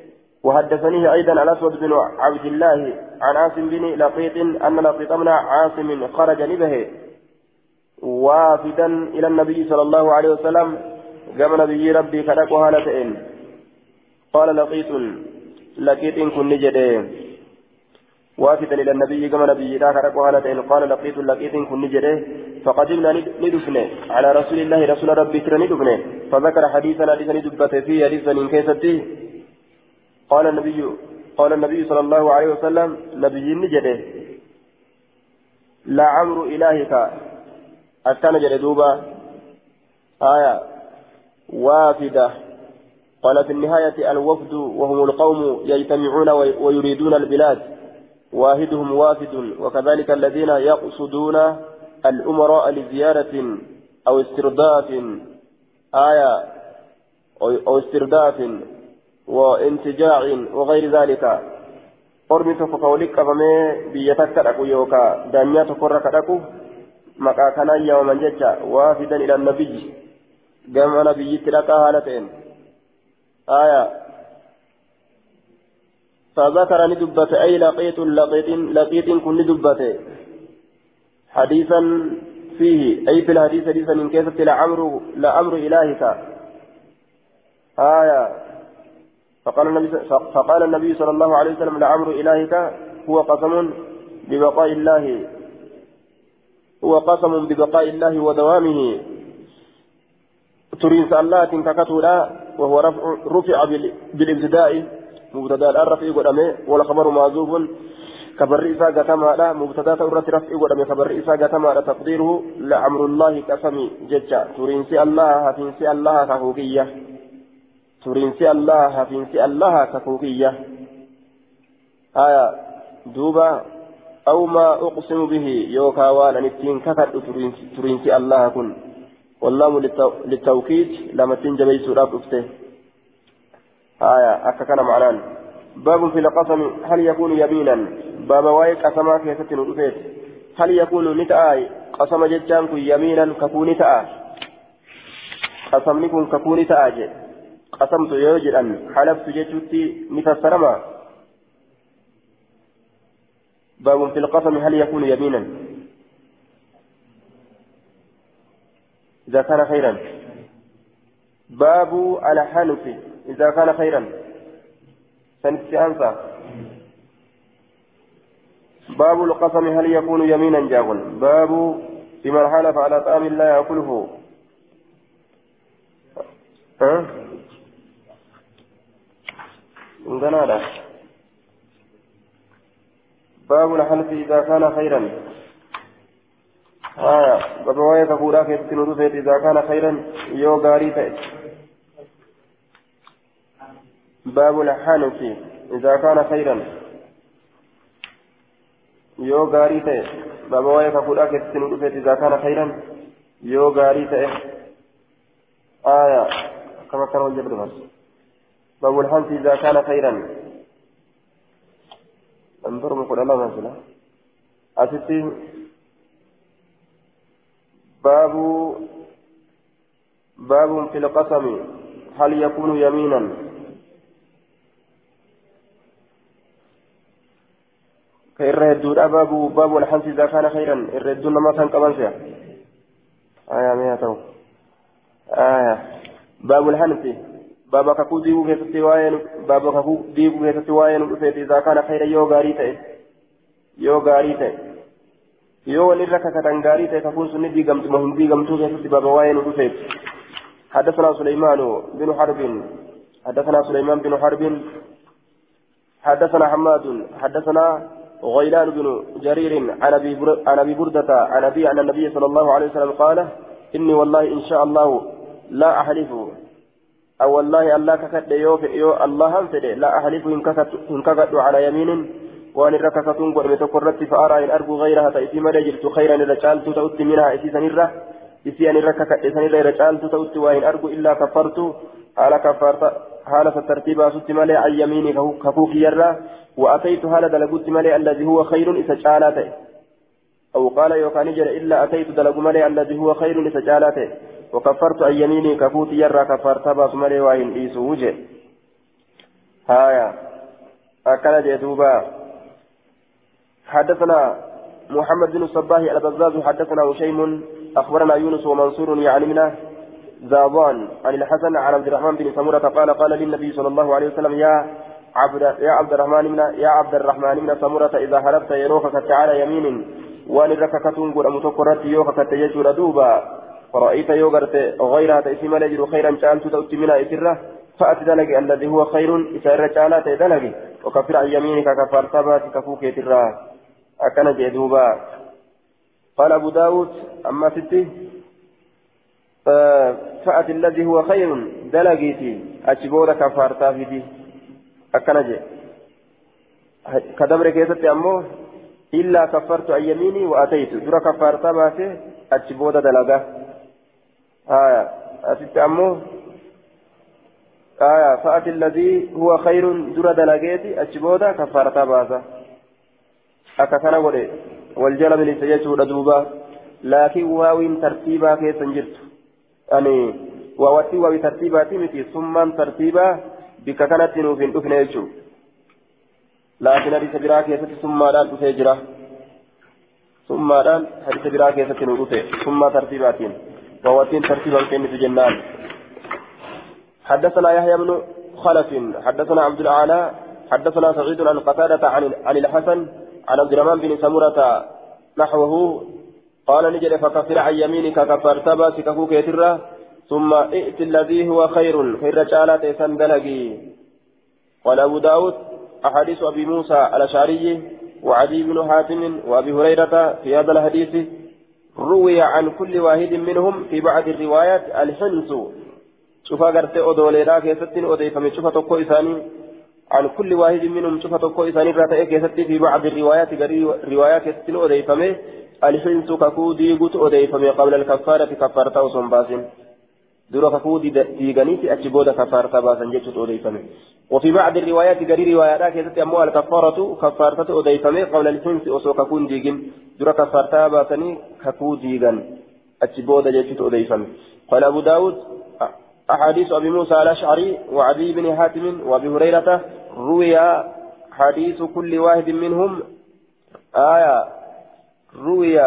[SPEAKER 1] وحدثنيه أيضا الأسود بن عبد الله عن عاصم بن لقيط أن لقيط بن عاصم خرج نبه وافدا إلى النبي صلى الله عليه وسلم. قام نبي ربي كدك هالتين قال لقيط لقيط كن جده وافدا إلى النبي كما نبي ذاك ركوا هالتين قال لقيت لقيت كن نجده فقدمنا ندفن على رسول الله رسول ربي ترى ندفن فذكر حديثا حديثا ندبت فيه حديثا من كيسته قال النبي قال النبي صلى الله عليه وسلم نبي نجده لا عمر إلهك. أكان جلدوبا آية وافدة قال في النهاية الوفد وهم القوم يجتمعون ويريدون البلاد واحدهم وافد وكذلك الذين يقصدون الأمراء لزيارة أو استرداف آية أو استرداف وانتجاع وغير ذلك takka dhaqu yookaan daanyaa tokkorra ka dhaqu maqaa kanaan yaamaman jecha waa fidan ila nabiyyi gama nabiyyitti dhaqaa haala ta'een aayaa فذكر ندبت أي لقيت لقيت لقيت كن ندبت حديثا فيه أي في الحديث حديثا من كيف لأمر لأمر إلهك آية فقال النبي فقال النبي صلى الله عليه وسلم لأمر إلهك هو قسم ببقاء الله هو قسم ببقاء الله ودوامه. ترين الله ككتولا وهو رفع, رفع بالابتداء. مبتدا الآن رفعي قدامه والخبر معذوف كبر إساء قتما مبتدا تورت رفعي قدامه كبر إساء قتما تقديره لأمر الله كسمي ججا. ترينسي الله هتنسي الله كفوكية ترينسي الله هتنسي الله كفوكية آية دوبا أو ما أقسم به يوكا وأنا نتين كفر ترينسي الله كن والله للتوكيد لما تنجبي سورة أفته آية أكا كان معنان باب في القسم هل يكون يمينا باب واي قسما كيست ندفت هل يكون نتاي قسم جتان يمينا ككون نتاي قسم نكون ككون نتاي قسمت يوجد أن حلفت جتوتي نفسرما باب في القسم هل يكون يمينا إذا كان خيرا باب الحنف إذا كان خيرا سنتي أنسى باب القسم هل يكون يمينا جاول باب من حلف على طعام لا يأكله ها عندنا باب الحلف إذا كان خيرا آه باب وايك فولا في إذا كان خيرا يو غاري باب الحانف إذا كان خيرا yoo gaarii ta'e baba waa'ee kafuudhaa keessatti nu dhufeet idaa kana khayran yoo gaarii ta'e aya akkam akkana wal jedhu babu lhansi idaa kana khayran nambaruma kudha lama sila asitti baabu baabun fi lqasami hal yakunu yamiinan كإر هدود باب باب الحنس إذا كان خيرا هدود ما كان كمان فيها آية مية آية باب الحنس باب كفو ديبو في ستواين باب كفو ديبو في ستواين إذا كان خيرا يو غاريته يو غاريته yoo wal irra kakatan gaarii ta'e kafuun sunni diigamtu ma hin diigamtuu keessatti baba waa'ee nu dhufeef حدثنا سليمان بن حرب حدثنا سليمان بن حرب حدثنا حماد حدثنا غيلان بن جرير عن ابي عن برده عن ابي ان النبي صلى الله عليه وسلم قال اني والله ان شاء الله لا احلف أو والله الله ككد يو الله انفد لا أحلف إن ككد على يمين وأن رككتون قرمت قرت فأرى إن أرجو غيرها. تاتي ما جلت خيرا إذا قالت تؤتي منها إسي سنرة. إسي أن رككت سنرة إذا قالت تؤتي وإن أرجو إلا كفرت. على كفرت حالة الترتيب أسوت مالي عن يميني كفوك يرى وأتيت هذا دلقوت مالي الذي هو خير إسجالاته أو قال يوكان جر إلا أتيت دلق مالي الذي هو خير إسجالاته وكفرت عن يميني كفوت يرى كفرت باس ملي وإن إيسو وجه. هايا. أكل جدوبا حدثنا محمد بن الصباح البزاز حدثنا هشيم أخبرنا يونس ومنصور يعني منه زابان عن الحسن عن عبد الرحمن بن سمرة قال قال للنبي صلى الله عليه وسلم يا عبد يا عبد الرحمن من يا عبد الرحمن بن سمرة إذا هربت يروك تعالى يمين وأن رككتون قل أمتكرت يوكا كتججر دوبا. فرأيت يوغرت غيرها تأسيم لجر خيرا شأنت تؤتي منها إسرة فأت دلق الذي هو خير إسرة شأنات دلق وكفر عن يمينك كفر ثبات كفوك يترى أكن جدوبا. قال أبو داود أما ستي فأت الذي هو خير دلقيتي أجبور كفار تافدي أكن جي. كدبر كيست أمو إلا كفرت عن يميني وأتيت. درا كفار تباتي أجبور دلقا. آية أتت أمو آية فأت الذي هو خير درا دلقيتي أجبور كفار تباتي akka kana godhe wal jala bilisa jechuudha duuba laakiin waawiin tartiibaa keessa hin jirtu ani waawatti waawii tartiibaati miti summaan tartiibaa bikka kanatti nuuf hin dhufne jechuudha laakiin hadiisa biraa keessatti summaadhaan dhufee jira summaadhaan hadiisa waawattiin tartiibaan kennitu jennaan حدثنا يحيى بن خلف حدثنا عبد الأعلى حدثنا سعيد عن قتادة عن عن الحسن عن عبد الرحمن بن سمرة نحوه قال نجد فكفر عن يمينك كفرت باسك كوكيترة ثم ائت الذي هو خير خير جالة سندلقي. قال أبو داود أحاديث أبي موسى الأشعري وعدي بن حاتم وأبي هريرة في هذا الحديث روي عن كل واحد منهم في بعض الروايات الحنس. شوف أغرت أدولي راكي ستين أدي فمن شوف ثاني عن كل واحد منهم شوف تقو إساني راتئ كيستي في بعض الروايات. روايات كيستين أديفمه الحنس ككو ديغوت أديفمه قبل الكفارة كفارة وصن دورا ككو ديغانيتي أجبودا كفارة باسن جيتوت أديفمه وفي بعض الروايات غير روايات كيستي أمو الكفارة كفارة أديفمه قبل الحنس أصو ككون ديغن دورا كفارة باسني ككو ديغن أجبودا جيتوت أديفمه قال أبو داود أحاديث أبي موسى الأشعري وعدي بن حاتم وأبي هريرة روي حديث كل واحد منهم آية روي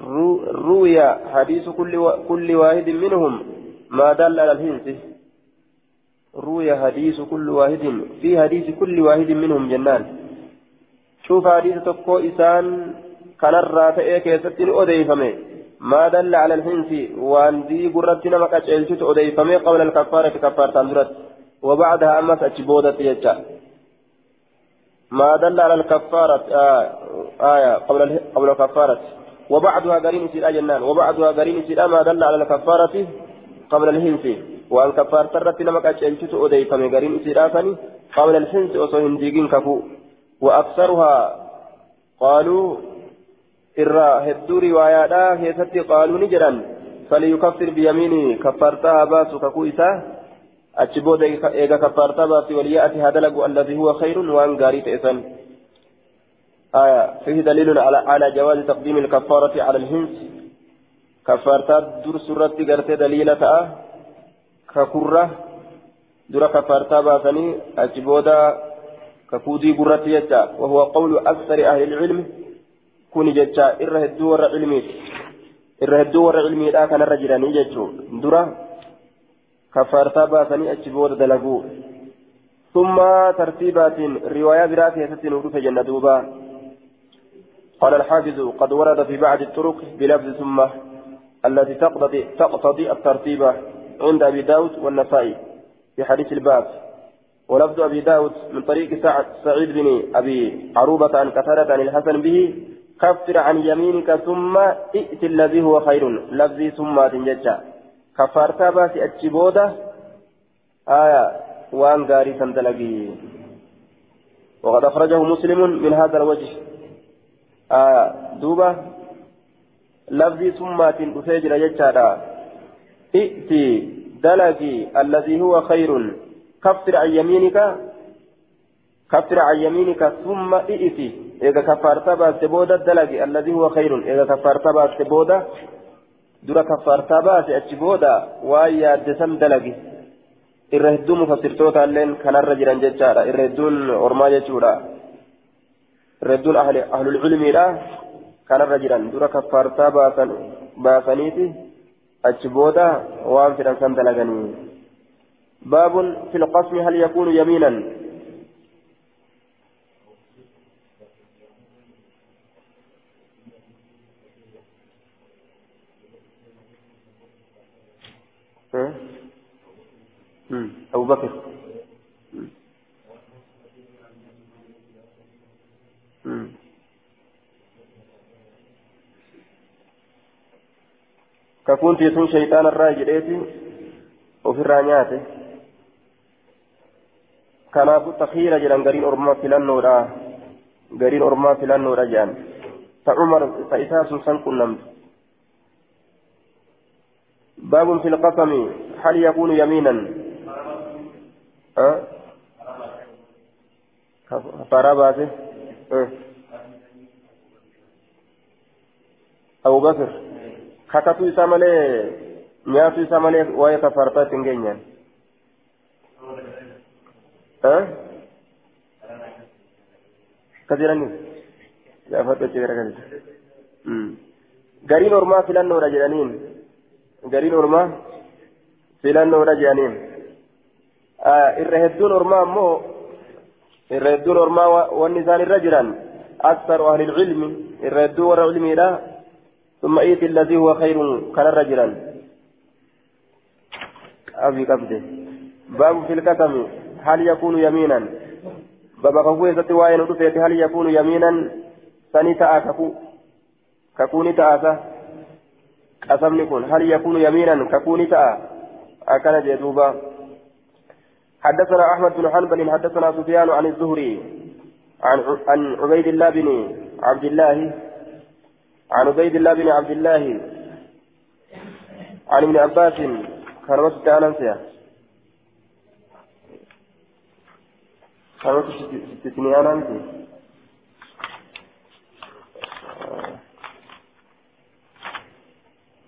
[SPEAKER 1] روي حديث كل كل واحد منهم ما دل على الهنس روي حديث كل واحد في حديث كل واحد منهم جنان شوف حديث تقو إسان كان الرافع كيستين أديفمه ما دل على الحنس وان ذي قرتنا ما كتشلت أديفمي قبل الكفارة كفارة تندرت وبعدها أمس أتشبودت يجا ما دل على الكفارة آه آية قبل قبل الكفارة وبعدها قرين سيدا جنان وبعدها قرين سيدا ما دل على الكفارة قبل الحنس وان كفارة ترتنا ما كتشلت أديفمي قرين سيدا قبل الحنس وصهن ديقين كفو وأكثرها قالوا irraa hedduu riwaayaadhaa keessatti qaaluu ni jedhan falyukaffir biyamiini kaffaartaa baasu kakuu isaa achi booda eega kaffaartaa baasi waliyyaati haa dalagu alladii huwa khayrun waan gaarii ta'e san آية فيه دليل على على جواز تقديم الكفارة على الهنس كفارتا در سورة قرت دليلة ككرة در كفارتا باسني أجبودا ككودي قرة يجا وهو قول أكثر أهل العلم irra hedduu warra ilmiiti irra hedduu warra ilmiidhaa kanarra jiranii jechuun dura kaffaartaa baasanii achi booda dalaguu ثم ترتيبات رواية براسية ستين ودوف جنة دوبا. قال الحافظ قد ورد في بعض الطرق بلفظ ثم التي تقتضي تقتضي الترتيب عند أبي داود والنسائي في حديث الباب. ولفظ أبي داود من طريق سعيد بن أبي عروبة عن كثرة عن الحسن به كفر عن يمينك ثم ائت الذي هو خير. لفظي ثم تنججا. كفرت باسي أتشبودة آية. وأن غاري سندلقي. وقد أخرجه مسلم من هذا الوجه. آية دوبة لفظي ثم تنججا ججا ائت دلقي الذي هو خير كفر عن يمينك كفر عن يمينك ثم ائت إذا كفرت باست بودا الدلق الذي هو خير إذا كفرت باست بودا booda waan yaadde san dalagi irra hedduu mufassirtoota illeen kanarra jiran jechaadha irra hedduun ormaa jechuudha irra hedduun ahlul cilmiidha kanarra jiran dura kaffaartaa baasan baasaniiti achi booda waan fedhan san dalaganii baabun fil qasmi hal yakuunu yamiinan أبو بكر kakunti sun shayxaana irraa jedheeti ofirraa nyaate kanaafu takhiira jedhan gariin ormaa filannoodha gariin ormaa filannoodha jedhan ta umar ta isaa sun san qunnamte باب في القسم هل يكون يمينا أه؟ فراباته أه؟ أبو بكر kakatu isaa malee nyaatu isaa malee waa'ee kafaartaa ittiin geenyaan akkas jedhanii gaafadhu achi garagalcha gariin ormaa filannoodha jedhaniin gariin ormaa filannoodha jedhaniin irra hedduun ormaa ammoo irra hedduun ormaa wanni isaan irra jiran aksaru ahli ilmi irra hedduu warra ilmiidha ثم إيت الذي هو خير كان رجلا. أبي قبضه باب في الكتم. هل يكون يمينا؟ بابا كفوه ستوائن رفيت هل يكون يمينا؟ سنتا كفو ككون تآسا قسمني كن هل يكون يمينا؟ ككون تآ أكن جدوبا. حدثنا أحمد بن حنبل حدثنا سفيان عن الزهري عن عبيد الله بن عبد الله عن عبيد الله بن عبد الله عن ابن عباس وسط أنسيا كان وسط ستتني أنسيا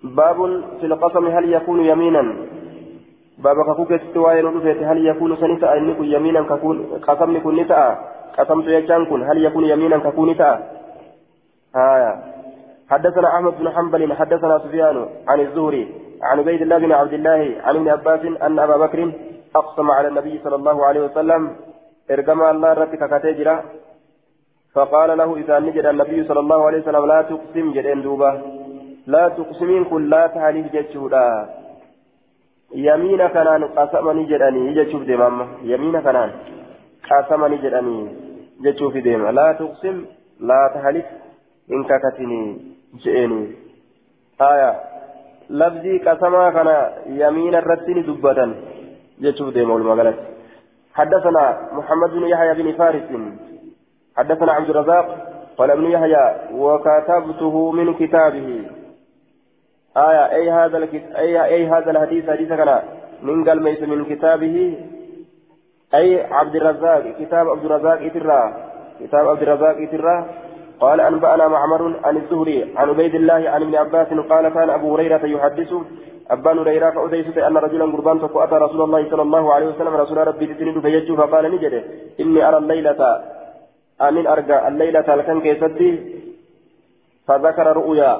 [SPEAKER 1] باب في القسم هل يكون يمينا؟ باب كفوك استواء نطفت هل يكون سنتا؟ أن يكون يمينا ككون قسم يكون نتا قسمت يجان هل يكون يمينا ككون نتا آه حدثنا أحمد بن حنبل حدثنا سفيان عن الزهري عن عبيد الله بن عبد الله عن ابن عباس أن أبا بكر أقسم على النبي صلى الله عليه وسلم إرجم الله رتك كتجرا فقال له إذا نجد النبي صلى الله عليه وسلم لا تقسم جدين دوبا لا تقسمين كل لا تحلف جتشودا يمين كنان قسمني جدني جتشوف دمام. يمين كنان قسمني جدني جتشوف دمام. لا تقسم لا تحلف إن ككتني جئني. آية. لفظي قسما كان يمين الرتين دبتا جتشوف ديما المغلط حدثنا محمد بن يحيى بن فارس. حدثنا عبد الرزاق قال ابن يحيى وكتبته من كتابه. آية. أي هذا الكت... أي أي هذا الحديث حديث كان من قال ميت من كتابه. أي عبد الرزاق كتاب عبد الرزاق إترا. كتاب عبد الرزاق إترا. قال أنبأنا معمر عن الزهري عن عبيد الله عن ابن عباس قال كان أبو هريرة يحدث أبان هريرة فأديست أن رجلا قربان فأتى رسول الله صلى الله عليه وسلم رسول ربي تسند فيجو فقال نجده إني أرى الليلة أمين أرجع الليلة لكن كيستي فذكر رؤيا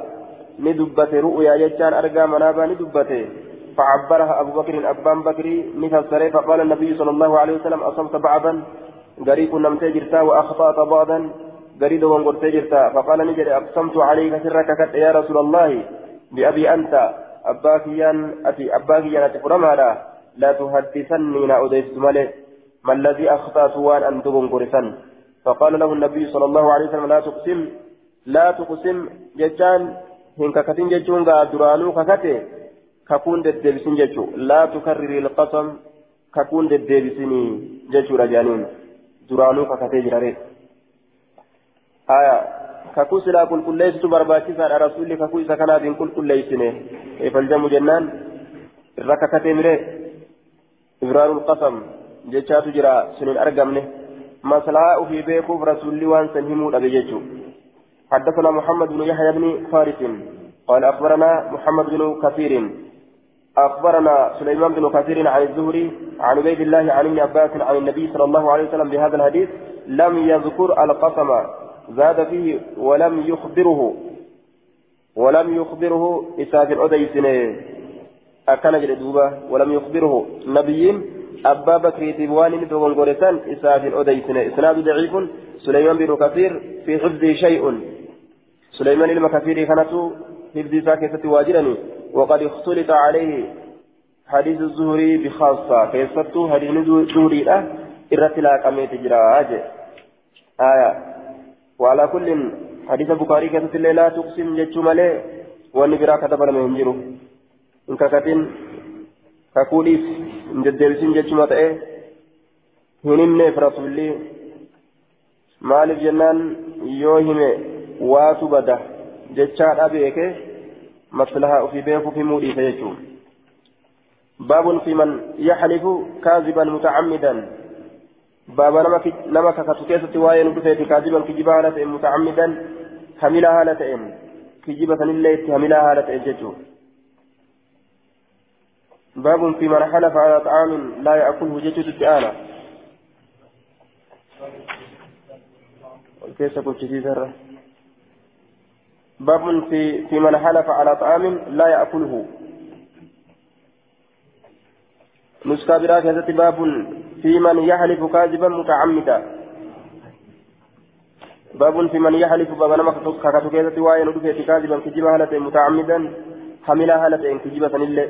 [SPEAKER 1] ندبت رؤيا يجان أرجع منابا ندبت فعبرها أبو بكر أبان بكري مثل فقال النبي صلى الله عليه وسلم أصبت بعضا قريب نمتي جرتا وأخطأت بعضا قريد وانقرت جرتا فقال نجد أقسمت عليك سرك كت يا رسول الله بأبي أنت أباكيا أتي أباكيا أتي فرمالا لا تحدثني نأوديس مالي. ما الذي أخطأت وأن أنتم قرسا فقال له النبي صلى الله عليه وسلم لا تقسم لا تقسم. ججان هنك كتن ججون درانو ككته ككون ددبسين ججو. لا تكرر القسم ككون ددبسيني ججو رجانين. درانو ككته جراري. آية ككو سلا كل كل ليس برباكسا رسول ككو إذا كان بين كل كل ليسنه كيف الجم جنان الركعة تمره إبرار القسم جتشات جرا سنين أرقمنه مصلحة في بيكوف رسول وان سنهمو أبيجتو حدثنا محمد بن يحيى بن فارس قال أخبرنا محمد بن كثير أخبرنا سليمان بن كثير عن الزهري عن عبيد الله عن ابن عباس عن النبي صلى الله عليه وسلم بهذا الحديث لم يذكر القسم زاد فيه ولم يخبره ولم يخبره إساف أديسنه أكن جلدوبة ولم يخبره. نبيين أبا بكر تبوان تقول قرسان إساف أديسنه إسناد ضعيف سليمان بن كثير في حفظه شيء. سليمان المكثير كانت حفظ ساكتة واجرني وقد اختلط عليه حديث الزهري بخاصة. كيسته حديث الزهري له إرتلا كميت جراج. آية. وعلى كل حديث البخاري كتبت لا تقسم جتش مالي واني برا كتب لما ينجرو إن كتن كقوليس إن جدبسين جتش متى هنمني فرسولي maaliif jennaan yoo hime waatu bada jechaadha beeke maslahaa ofii beekuuf himuu dhiise jechuun baabun fi man yaxlifu kaaziban mutacammidan بابا نما نما كاتو كيسة واين ودفيت كاذبا كجبا هالة متعمدا حملا هالة كجبا سنلت حملا هالة ججو باب في من حلف على طعام لا يأكله ججو التآلة كيف ذرة باب في في من حلف على طعام لا يأكله نسكا براك باب في من يحلف كاذبا متعمدا. باب في من يحلف باب نما كاكاتو كيزتي واين ودفيت كاذبا كجبا هلة متعمدا حملا هلة كجبا سنلة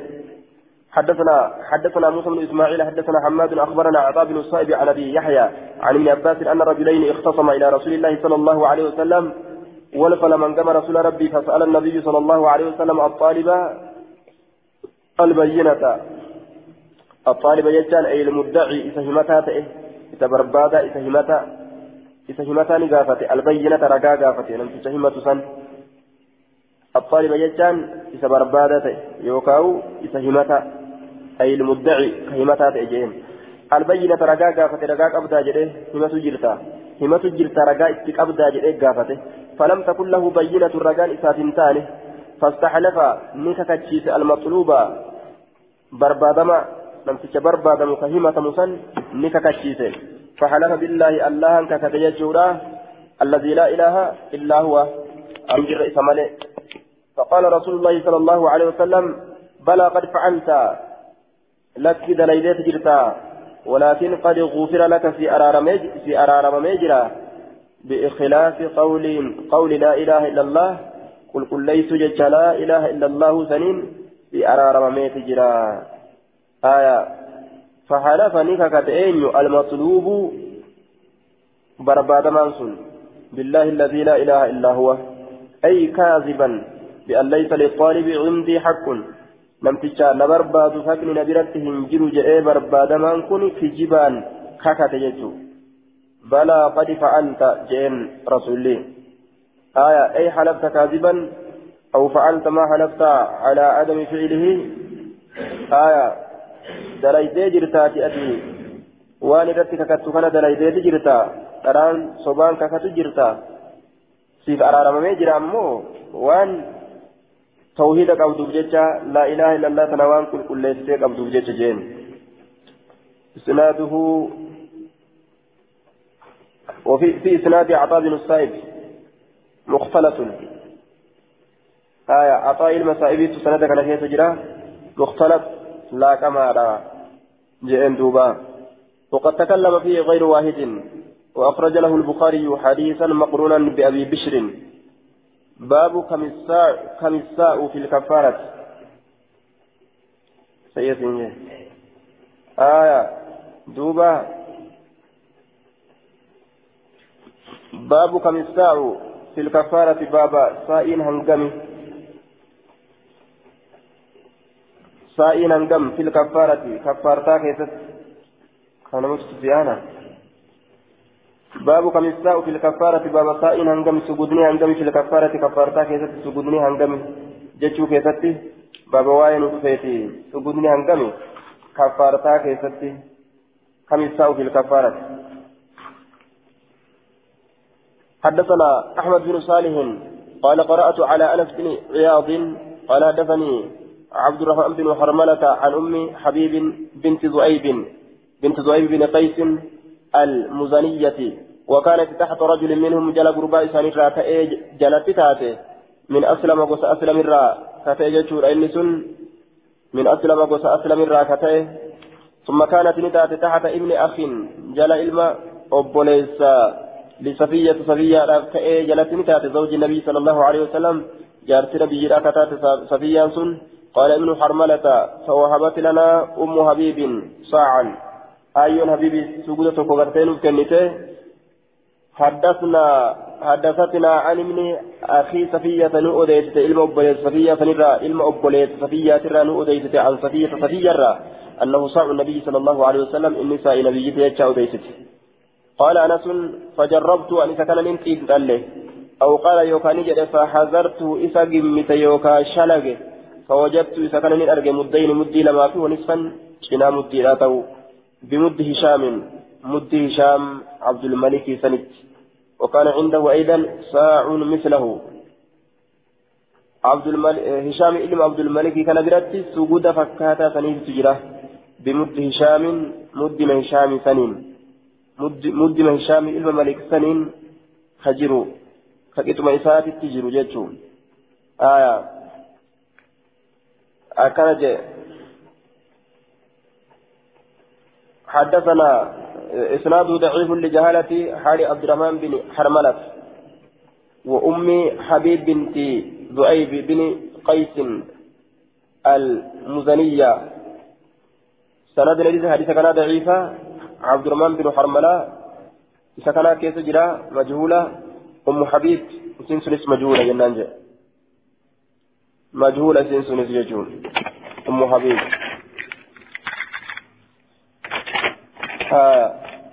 [SPEAKER 1] حدثنا حدثنا موسى بن إسماعيل حدثنا حماد أخبرنا عطاء بن الصائب عن أبي يحيى عن ابن عباس أن رجلين اختصما إلى رسول الله صلى الله عليه وسلم ولفل من قام رسول ربي فسأل النبي صلى الله عليه وسلم الطالب البينة. الطالب يجان أي المدعي إذا همتا إذا بربادا إذا همتا إذا همتا نقافة البينة رقا قافة لم تشهمة سن. الطالب يجان إذا بربادا يوكاو إذا همتا أي المدعي كهمتا تئجين البينة رقا قافة رقا قبدا جده همة جرتا همة جرتا رقا استقبدا جده قافته فلم تكن له بينة رقا إساتنتانه فاستحلف نككتشيس المطلوبة. بربادما نمسك برباد مفهمة مسن نككشيسه فحلف بالله الله أنك كتيجورا الذي لا إله إلا هو. أمجر إسماله فقال رسول الله صلى الله عليه وسلم بلى قد فعلت لك دليلت جرتا. ولكن قد غفر لك في أرارم في أرارم مجرى بإخلاف قول قول لا إله إلا الله. قل قل ليس لا إله إلا الله سنين في أرارم مجرى آية فحلف نككت أين المطلوب برباد مانسون بالله الذي لا إله إلا هو. أي كاذبا بأن ليس للطالب عندي حق. لم تجعل برباد فكن نبرتهم جلو جئ برباد من كن في جبان ككت يجو. بلى قد فعلت جئن رسولي. آية أي حلفت كاذبا؟ أو فعلت ما حلفت على عدم فعله؟ آية dalaydee jirtaati ati waan irratti kakattu kana dalaydeeti jirta dharaan sobaan kakatu jirta siif araaramamee jira ammoo waan tawhiida qabduuf jecha laa ilaaha illallah tana waan qulqulleessitee qabduuf jecha jeen isnaaduhu وفي في إسناد عطاء بن السائب مختلط آية عطاء المسائب سندك نفيه تجرى مختلط لا كما جئن دوبا. وقد تكلم فيه غير واحد وأخرج له البخاري حديثا مقرونا بأبي بشر. باب كم الساء كم الساء في الكفارة. سيدي آية. دوبا. باب كم الساء في الكفارة. بابا سائين هنقمي سائين هنقم في الكفارة كفارتا كيست. كان مستفيانا باب كم الساء في الكفارة باب سائين هنقم سجودني هنقم في الكفارة كفارتا كيست سجودني هنقم جتشو كيست باب واين وفيتي سجودني هنقم كفارتا كيست كم في الكفارة؟ حدثنا أحمد بن صالح قال قرأت على أنس بن عياض قال حدثني عبد الرحمن بن حرملة عن أم حبيب بنت زؤيب بنت زؤيب بن قيس المزنية. وكانت تحت رجل منهم جل قرباء سانيرا تأي جلت تاتي من أسلم قص أسلم الرا كتأي من أسلم قص أسلم الرا كتأي ثم كانت نتات تحت ابن أخ جل إلما أبوليس لصفية صفية كأي جلت نتات زوج النبي صلى الله عليه وسلم. جارت نبي كتات صفية سن. قال ابن حرملة فوهبت لنا أم حبيب صاعا. أيون حبيبي سجودة كوغرتين كنته حدثنا حدثتنا عن ابن أخي صفية نؤديت علم أبوليت صفية فنرى علم أبوليت صفية ترى نؤديت عن صفية صفية رى أنه صاع النبي صلى الله عليه وسلم إن نساء نبي يتشا أديت قال أنس فجربت أن سكن ننتي قال أو قال يوكا نجد فحذرت إسا قمت يوكا شلق فوجدت إسا كان نرجع مدين مدي لما فيه ونصفا شنا مدي لا تو بمد هشام مد هشام عبد الملك سنت. وكان عنده أيضا ساع مثله. عبد الملك هشام إلم عبد الملك كان برتي سجود فكاتا سنين تجرى بمد هشام مد من هشام سنين. مد مد من هشام إلم ملك سنين خجروا كتم إسات تجروا جتشون آية أكنج حدثنا إسناد ضعيف لجهالة حال عبد الرحمن بن حرملة وأم حبيب بنت ذؤيب بن قيس المزنية. سند الذي حديث كان ضعيفا عبد الرحمن بن حرملة سكنا كيس جرا مجهولة. أم حبيب سنسلس مجهولة جنان مجهولة سنسلس يجون أم حبيب.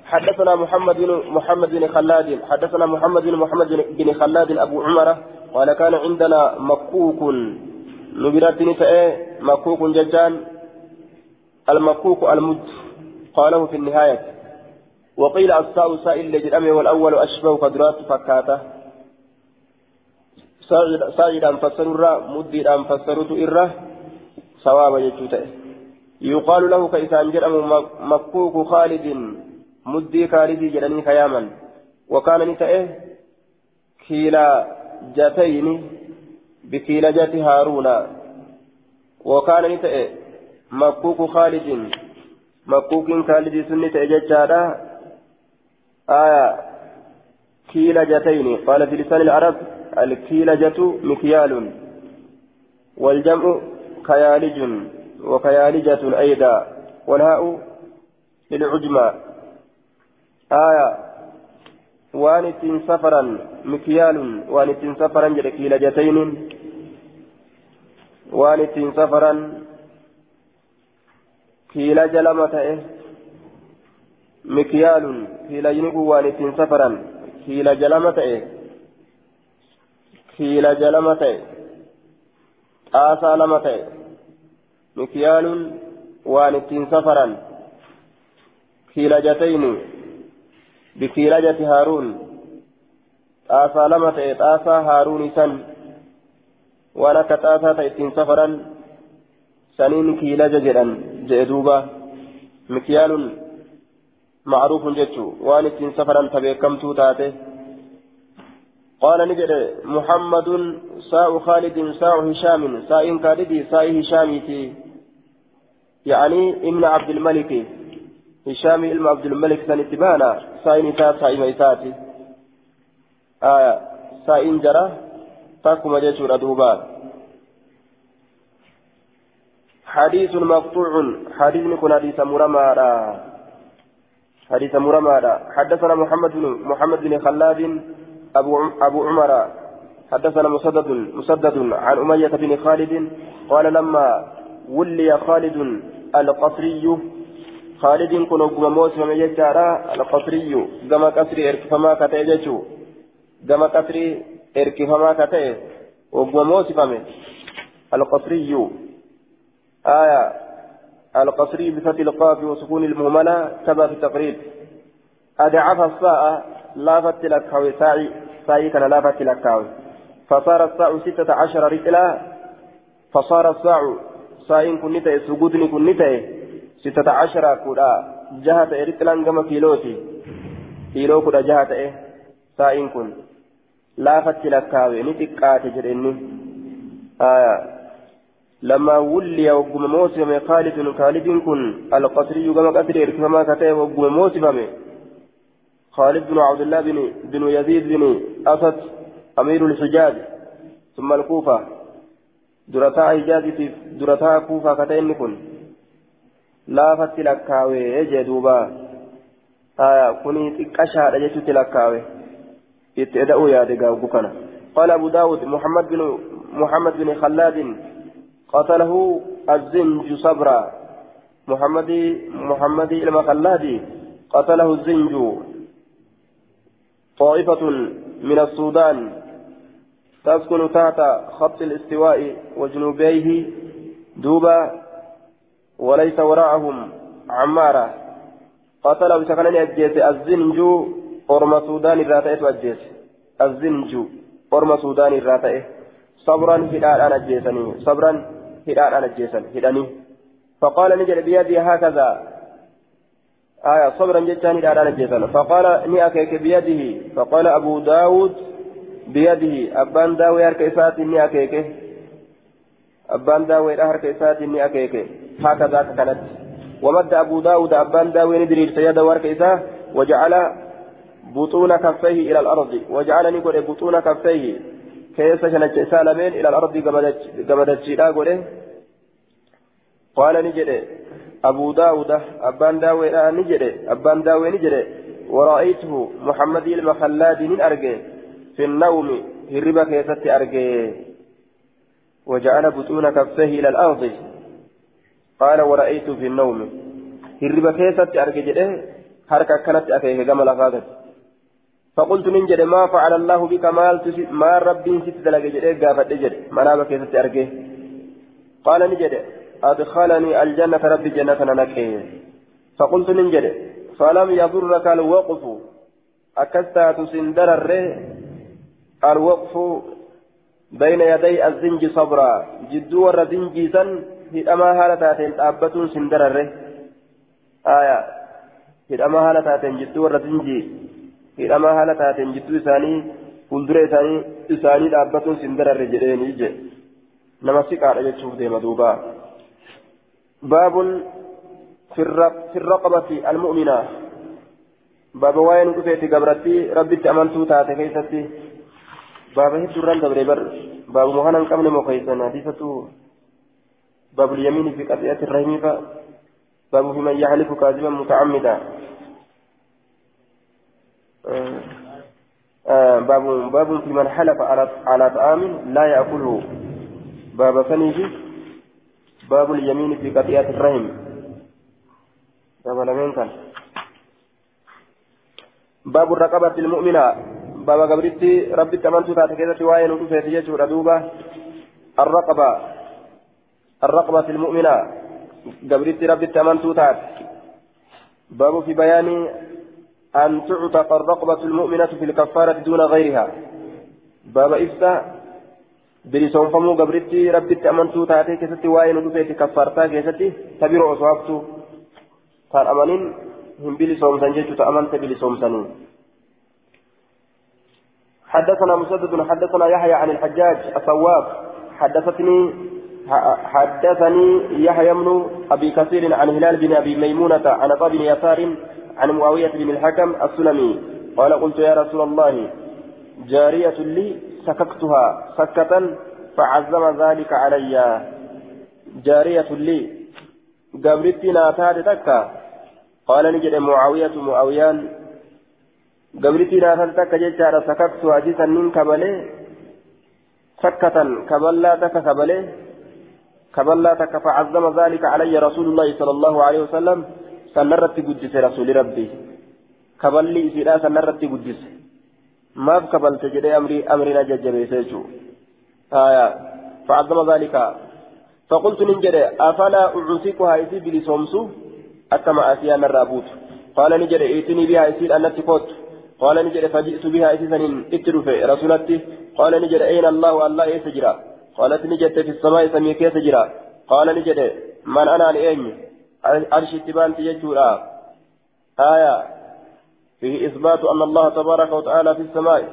[SPEAKER 1] حدثنا محمد بن محمد بن خلاد حدثنا محمد بن محمد بن خلاد أبو عمر قال كان عندنا مكوك. نبرت نساء مكوك ججان. المكوك المد قاله في النهاية. وقيل الساء سائل لجرأم والأول أشبه قدرات فكاته. سائلا فسرر مديدا فسرت إره سواب يجوته يقال له كإسان جرأم مكوك خالد مدي خالد جراني خياما وكان نتأه كيلا جاتين بكيلا جات هارون وكان نتأه مكوك خالد مكوك خالد سنة ججارة آية كيلا جاتين قال في لسان العرب الكيلجة مكيال والجمع كيالج وكيالجة أيضا والهاء للعجمة. آية وانت سفرا مكيال وانت سفرا كيلجتين. وانت سفرا كيلج لمتئه مكيال كيلجنك وانت سفرا كيلج لمتئه كيلج لمتئه آسى لمتئه مكيال وان سفرا كيلجتين بكيلجة هارون طاسا لما طاسا هارون سن وأنا كطاسا تأتين سفرا سنين كيلجة جدا جئدوبا مكيال معروف جتشو وان سفرا تبيكمتو تاته قال نجد محمد ساء خالد ساء هشام ساء خالد ساء هشامتي يعني ابن عبد الملك. هشام ابن عبد الملك سنتبانا ساء نساء ساء ميساتي آية ساء جرى. تاكم جيشور أدوبا حديث مقطوع. حديث نكون حديث مرمى حديث مرمى حدثنا محمد بن محمد بن خلاد. أبو أبو عمر حدثنا مسدد مسدد عن أمية بن خالد قال لما ولي خالد القصري خالد كن وقم موسم يجارا القصري كما قصري اركفما كتئ جيشو كما قصري اركفما كتئ وقم موسم القصري آية القصري بفتح القاف وسكون المهملة كما في التقريب. أدعف الساعة لا فتلك ساعي ساعي كان لا فتلك فصار الساع ستة عشر رجلا فصار الساع سائن كنتا سجودني كنتا ستة عشر كودا جهة رجلا كما كيلوتي. كيلو كودا جهة سائن كن. لا فتلكاوي نتكات جريني. آية لما ولي وقم موسم خالد خالد كن القصري كما قصري كما كتب وقم موسم خالد بن عبد الله بن بن يزيد بن أسد أمير الحجاز ثم الكوفة. درتا حجاز في درتا كوفة كتين كن. لا فتلكاوي يجدوبا آية كني تكشى رجت تلكاوي. يتدعو يا دقاو قال أبو داود محمد بن محمد بن خلاد قتله الزنج صبرا. محمد محمد المخلادي قتله الزنج. طائفة من السودان تسكن تحت خط الاستواء وجنوبيه دوبا وليس وراءهم عمارة. قتلوا سكنني أجيس. الزنجو أرم سودان الراتئة أجيس. الزنجو أرم سودان الراتئة صبرا هدان أنا أجيسني. صبرا هدان أنا أجيسن. هداني. فقال نجل بيدي هكذا. آية صبرا جتان إلى نجيسا فقال ني بيده. فقال أبو داود بيده. أبان داوي هرك إسات ني أكيك أبان داوي هرك إسات ني أكيك هكذا كانت. ومد أبو داود أبان داوي ندري سيد ورك إساه وجعل بطون كفيه إلى الأرض. وجعلني قل بطون كفيه. كيس شنج سالمين إلى الأرض قبدت شيئا قال نجد أبو داود أبان داوي نجري أبان داوي نجري ورأيته محمد المخلاد من أرجي في النوم هربا كيست أرجي وجعل بطون كفيه إلى الأرض قال ورأيت في النوم هربا كيست أرجي حركة كانت أكيه كما لفاظت فقلت من جده ما فعل الله بك ما ربي ست دلق جده قافت جده منابا كيست أرجي قال نجده أدخلني الجنة ربي جنة نكي. فقلت ننجد فلم يضرك الوقف. أكستا تسندر الوقف بين يدي الزنج صبرا. جدو ور زنجي سن هدما هالتاتين تابتون سندر آية. هدما هالتاتين جدو ور زنجي هدما هالتاتين جدو إساني fuuldura isaanii isaanii dhaabbatuun sin dararre jedheeni je nama siqaadha jechuuf deema duubaa باب في الرقبة المؤمنة. باب وين كفيتي قبرتي ربي أمنتو تاتي كيستي. باب الرن دبري بر باب مهانا قبل مقيسنا حديثة باب اليمين في قضية الرحم باب في من يحلف كاذبا متعمدا. آه آه باب باب في من حلف على طعام لا يأكله. باب ثاني باب اليمين في قطيعة الرحم. لمن كان. باب الرقبة المؤمنة. باب قبرتي ربي تمنت تاتكيزة وين وكفيت يجور دوبة الرقبة. الرقبة المؤمنة. قبرتي ربي تمنت تات باب في بيان أن تعتق الرقبة المؤمنة في الكفارة دون غيرها. باب إفسا bilisoomfamuu gabritti rabbitti amantuu taatee keessatti waa'ee nu dhufeeti kaffaartaa keessatti tabiroo osoo haftu taan amanin hin bilisoomsan jechuudha amante bilisoomsanii حدثنا مسدد حدثنا يحيى عن الحجاج الصواب حدثتني حدثني يحيى بن ابي كثير عن هلال بن ابي ميمونه عن ابي بن يسار عن معاويه بن الحكم السلمي قال قلت يا رسول الله جارية لي سككتها سكة فعزم ذلك علي. جارية لي. قبرتي ناتات قال نجد معاوية معاويان. قبرتي ناتات تكا ججارة سككتها جيسا من كبلي سكة كبلا تكا كبلي. كبلا تكا فعزم ذلك علي رسول الله صلى الله عليه وسلم. سنرت قدس رسول ربي. كبلي إسراء سنرت قدس maaf kabalte jedhee amrii amrina jajjabeesse jechuudha aayaa facadama zaalika. فقلت ننجد أفلا أعتقها إذ بلسومس أكما أسيان الرابوت قال نجد ائتني بها يسير أن تكوت قال نجد فجئت بها إسسن اتلف رسولتي قال نجد أين الله الله يسجرا قالت نجد في السماء سميك يسجرا قال نجد من أنا لأين عرش اتبان تججورا آية فيه إثبات أن الله تبارك وتعالى في السماء.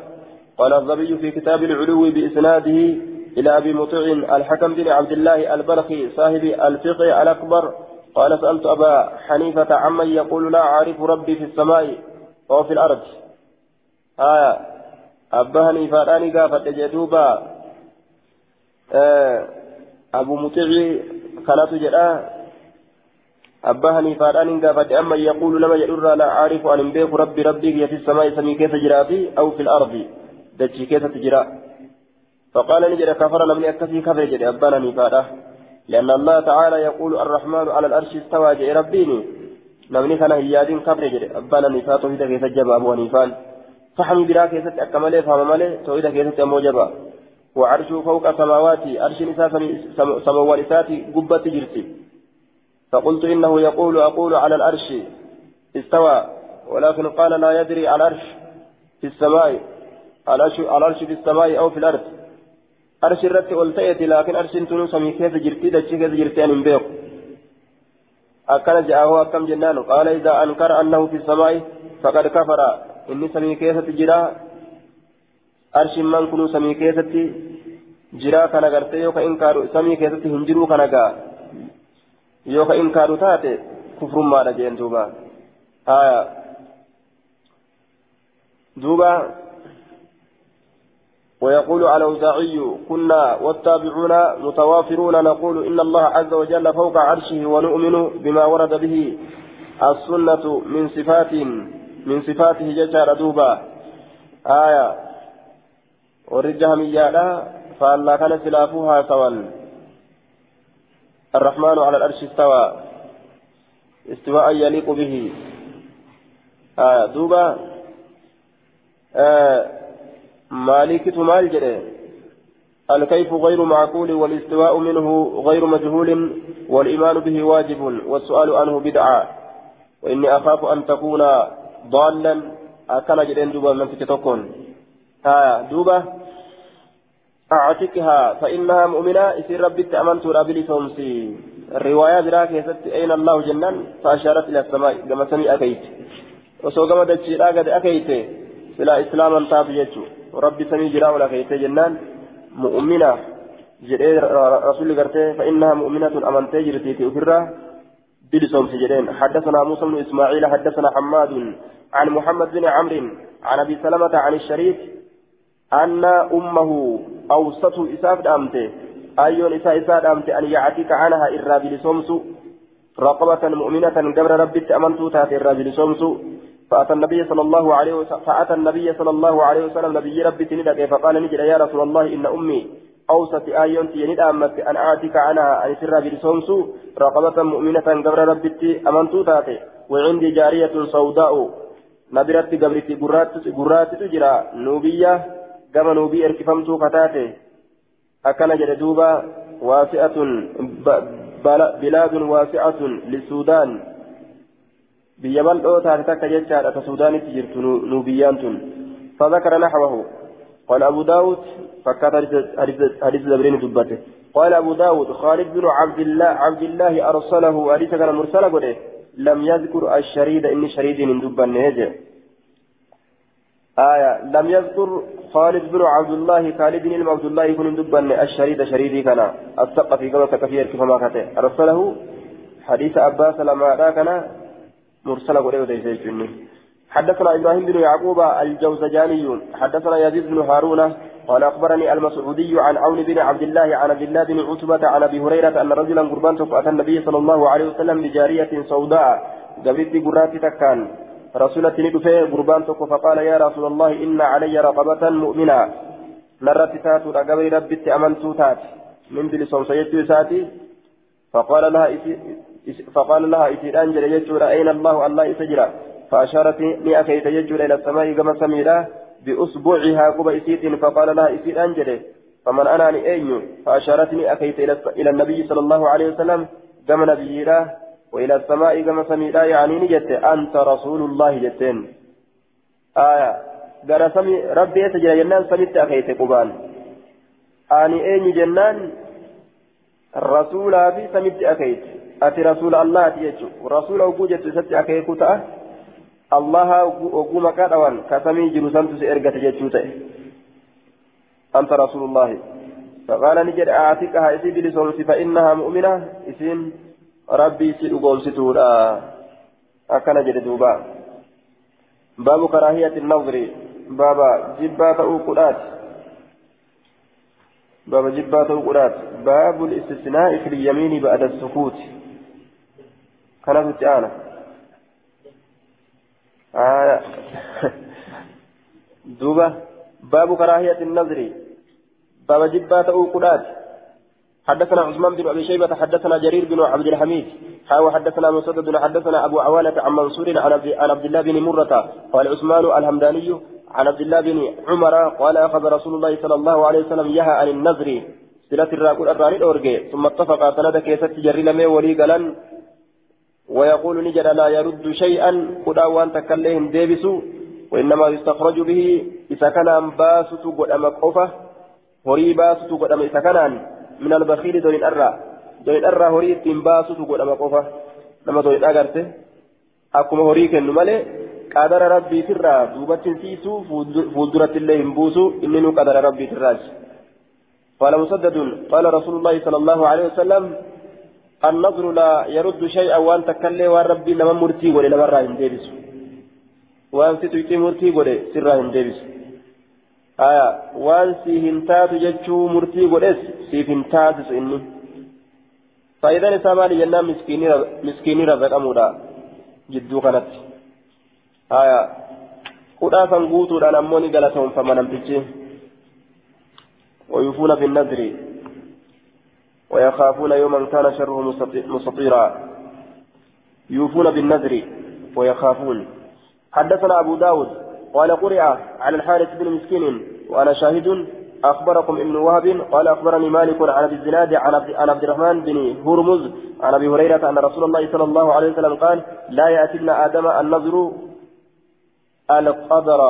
[SPEAKER 1] قال الظبي في كتاب العلو بإسناده إلى أبي مطيع الحكم بن عبد الله البلخي صاحب الفقه الأكبر قال سألت أبا حنيفة عمن يقول لا أعرف ربي في السماء وفي الأرض. آية أبا حنيفة أني قافت جدوبا. آه أبو مطيع كانت جدا أبا حنيفة أني قافت أما يقول لما يدر لا أعرف أن بيك ربي ربي في السماء سمي كيف جراتي أو في الأرض. دجي كيف تجرا فقال نجد كفر لم يكفي كفر جد أبا حنيفة لأن الله تعالى يقول الرحمن على الأرش استوى جئ ربيني. نمني كان هيادين كفر جد أبا حنيفة توحيد كيف جب أبو حنيفان فحمي برا كيست أكمله فهم ماله توحيد كيست أمو جبا. وعرشه فوق سماواتي أرش نساء سموات إساتي قبة جرسي فقلت إنه يقول أقول على الأرش استوى ولكن قال لا يدري على الأرش في السماء الأرش في السماء أو في الأرض. أرش الرت والتأتي لكن أرش تنو سمي كيف جرتي دتشي كيف جرتي أن بيق أكن جاءه أكم جنان قال إذا أنكر أنه في السماء فقد كفر. إني سمي كيف تجرا أرش من كنو سمي كيف جرا كان غرتي يوكا إنكار سمي كيف هنجرو كان غا يوكا إنكار تاتي كفر ما رجين دوبا آية دوبا ويقول الأوزاعي كنا والتابعون متوافرون نقول إن الله عز وجل فوق عرشه ونؤمن بما ورد به السنة من صفات من صفاته ججار دوبا. آية. ورجها ميالا فالله كان سلافها سوا الرحمن على الأرش استوى. استواء يليق به. آية دوبا آه مالكة مال الكيف غير معقول والاستواء منه غير مجهول والإيمان به واجب والسؤال عنه بدعة. وإني أخاف أن تكون ضالا. أكل جدين دوبا من تتكون. ها دوبا أعتقها فإنها مؤمنة إسير ربي أمنت رابلي تومسي. الرواية ذراك يسد أين الله جنان فأشارت إلى السماء كما سمي أكيت. وسوى كما دجي قد أكيت إلى إسلاما تاب يجو ربي سمي جرا ولا كيت جنان مؤمنة. جري رسول قرته فإنها مؤمنة أمنتي جرتي تؤثرها بلسوم سجدين حدثنا موسى بن إسماعيل حدثنا حماد عن محمد بن عمرو عن أبي سلمة عن الشريك أن أمه أوسط إساف دامته أيون إساء إساء دامته أن يعتك عنها إرى بلسومس رقبة مؤمنة قبل ربي أمنتو تات إرى بلسومس فأتى النبي صلى الله عليه وسلم فأتى النبي صلى الله عليه وسلم نبي ربي تندك فقال نجد يا رسول الله إن أمي أوسط آيون تيند أمت أن آتك عنها أن سر برسومس رقبة مؤمنة قبل ربي أمنتو تاتي وعندي جارية سوداء نبرت قبرتي قرات تجرى نوبية كما نوبي اركفمتو كتاتي أكن جدوبا واسعة بلاد واسعة للسودان biyya bal'oo taate takka jechaadha ka suudaanitti jirtu nuubiyyaan tun. فذكر نحوه قال أبو داود فكات حديث زبرين دبته قال أبو داود خالد بن عبد الله عبد الله أرسله حديث كان مرسل قده لم يذكر الشريد إن شريد من دب النهجة آية لم يذكر خالد بن عبد الله خالد بن عبد الله يكون دب الشريد شريدي كان الثقفي كما تكفير كيف ما أرسله حديث أباس لما كان مرسل قريب حدثنا إبراهيم بن يعقوب الجوزجاني حدثنا يزيد بن هارون قال أخبرني المسعودي عن عون بن عبد الله عن عبد الله بن عتبة عن أبي هريرة أن رجلا قربان أتى النبي صلى الله عليه وسلم بجارية سوداء قبلت قرات تكان. رسولة ندفع قربان فقال يا رسول الله إن علي رقبة مؤمنة. نرت تاتو رقبي ربت امنتو تات من بلسون سيدتو ساتي. فقال لها فقال لها إتيران جل يجور أين الله الله إسجرا فأشارت لي أكيت يجور إلى السماء كما سميرا. بأصبعها قبى إسيت فقال لها إتيران جل. فمن أنا أين فأشارتني أكيت إلى النبي صلى الله عليه وسلم. كما نبيرا. وإلى السماء كما سميرا يعني نجت أنت رسول الله جتين آية jennaan samitti akeeyte qubaan ani eenyu jennaan rasuulaa fi samitti akeeyte ati rasuula allaati jechu rasuula oguu jettu isatti akeeku ta'a allaha oguu maqaa dhawan ka samii jiru santu si ergate jechuu ta'e anta rasuulullaahi فقال نجد أعتقها إسي بلسومس فإنها مؤمنة إسين ربي سيدقوم ستورا أكن جد دوبا باب كراهية النظر بابا جبات أوقات باب جبات أوقات باب الاستثناء في اليمين بعد السكوت كانت تعالى آه دوبا باب كراهية النظر باب جبات أوقات حدثنا عثمان بن أبي شيبة حدثنا جرير بن عبد الحميد حاوى حدثنا مسدد حدثنا أبو عوانة عن منصور عن عبد الله بن مرة قال عثمان الهمداني عن عبد الله بن عمر قال أخذ رسول الله صلى الله عليه وسلم يها عن النذر سلة الراكول الراني الأورجي ثم اتفق سند كيست جري لمي ولي قلن ويقول نجد لا يرد شيئا قد وان تكلهم ديبسو وإنما يستخرج به إذا كان باسط قد أمقفه horii baasutu godhama isa kanaan albakiili doyin irraa doyin irraa horii ittiin baasutu godhama qofa nama doyin agarte akkuma horii kennu malee qadara rabbiitirraa duubatti hin siisu fuulduratti illee hin buusu inni nu qadara rabbiitirraati قال مسدد قال رسول الله صلى الله عليه وسلم النظر لا يرد شيئا وان تكلي وان ربي لما مرتي ولي لما راهن ديبس وان ستويتي مرتي ولي سراهن ديبس aya waan sii hin taatu jechuu murtii godhes siif hin taasisu inni faayidaan isaa maali jennaan miskiinii razaqamuudha jidduu kanatti aya hudhaa san guutuudhaan ammoo ni galatoonfama namtichi ويوفون بالنذر ويخافون يوما كان شره مستطيرا يوفون بالنذر ويخافون حدثنا أبو داود قال قرئ على الحارث بن مسكين وأنا شاهد. أخبركم ابن وهب قال أخبرني مالك عن أبي الزناد عن عبد الرحمن بن هرمز عن أبي هريرة أن رسول الله صلى الله عليه وسلم قال لا يأتي ابن آدم النظر القدر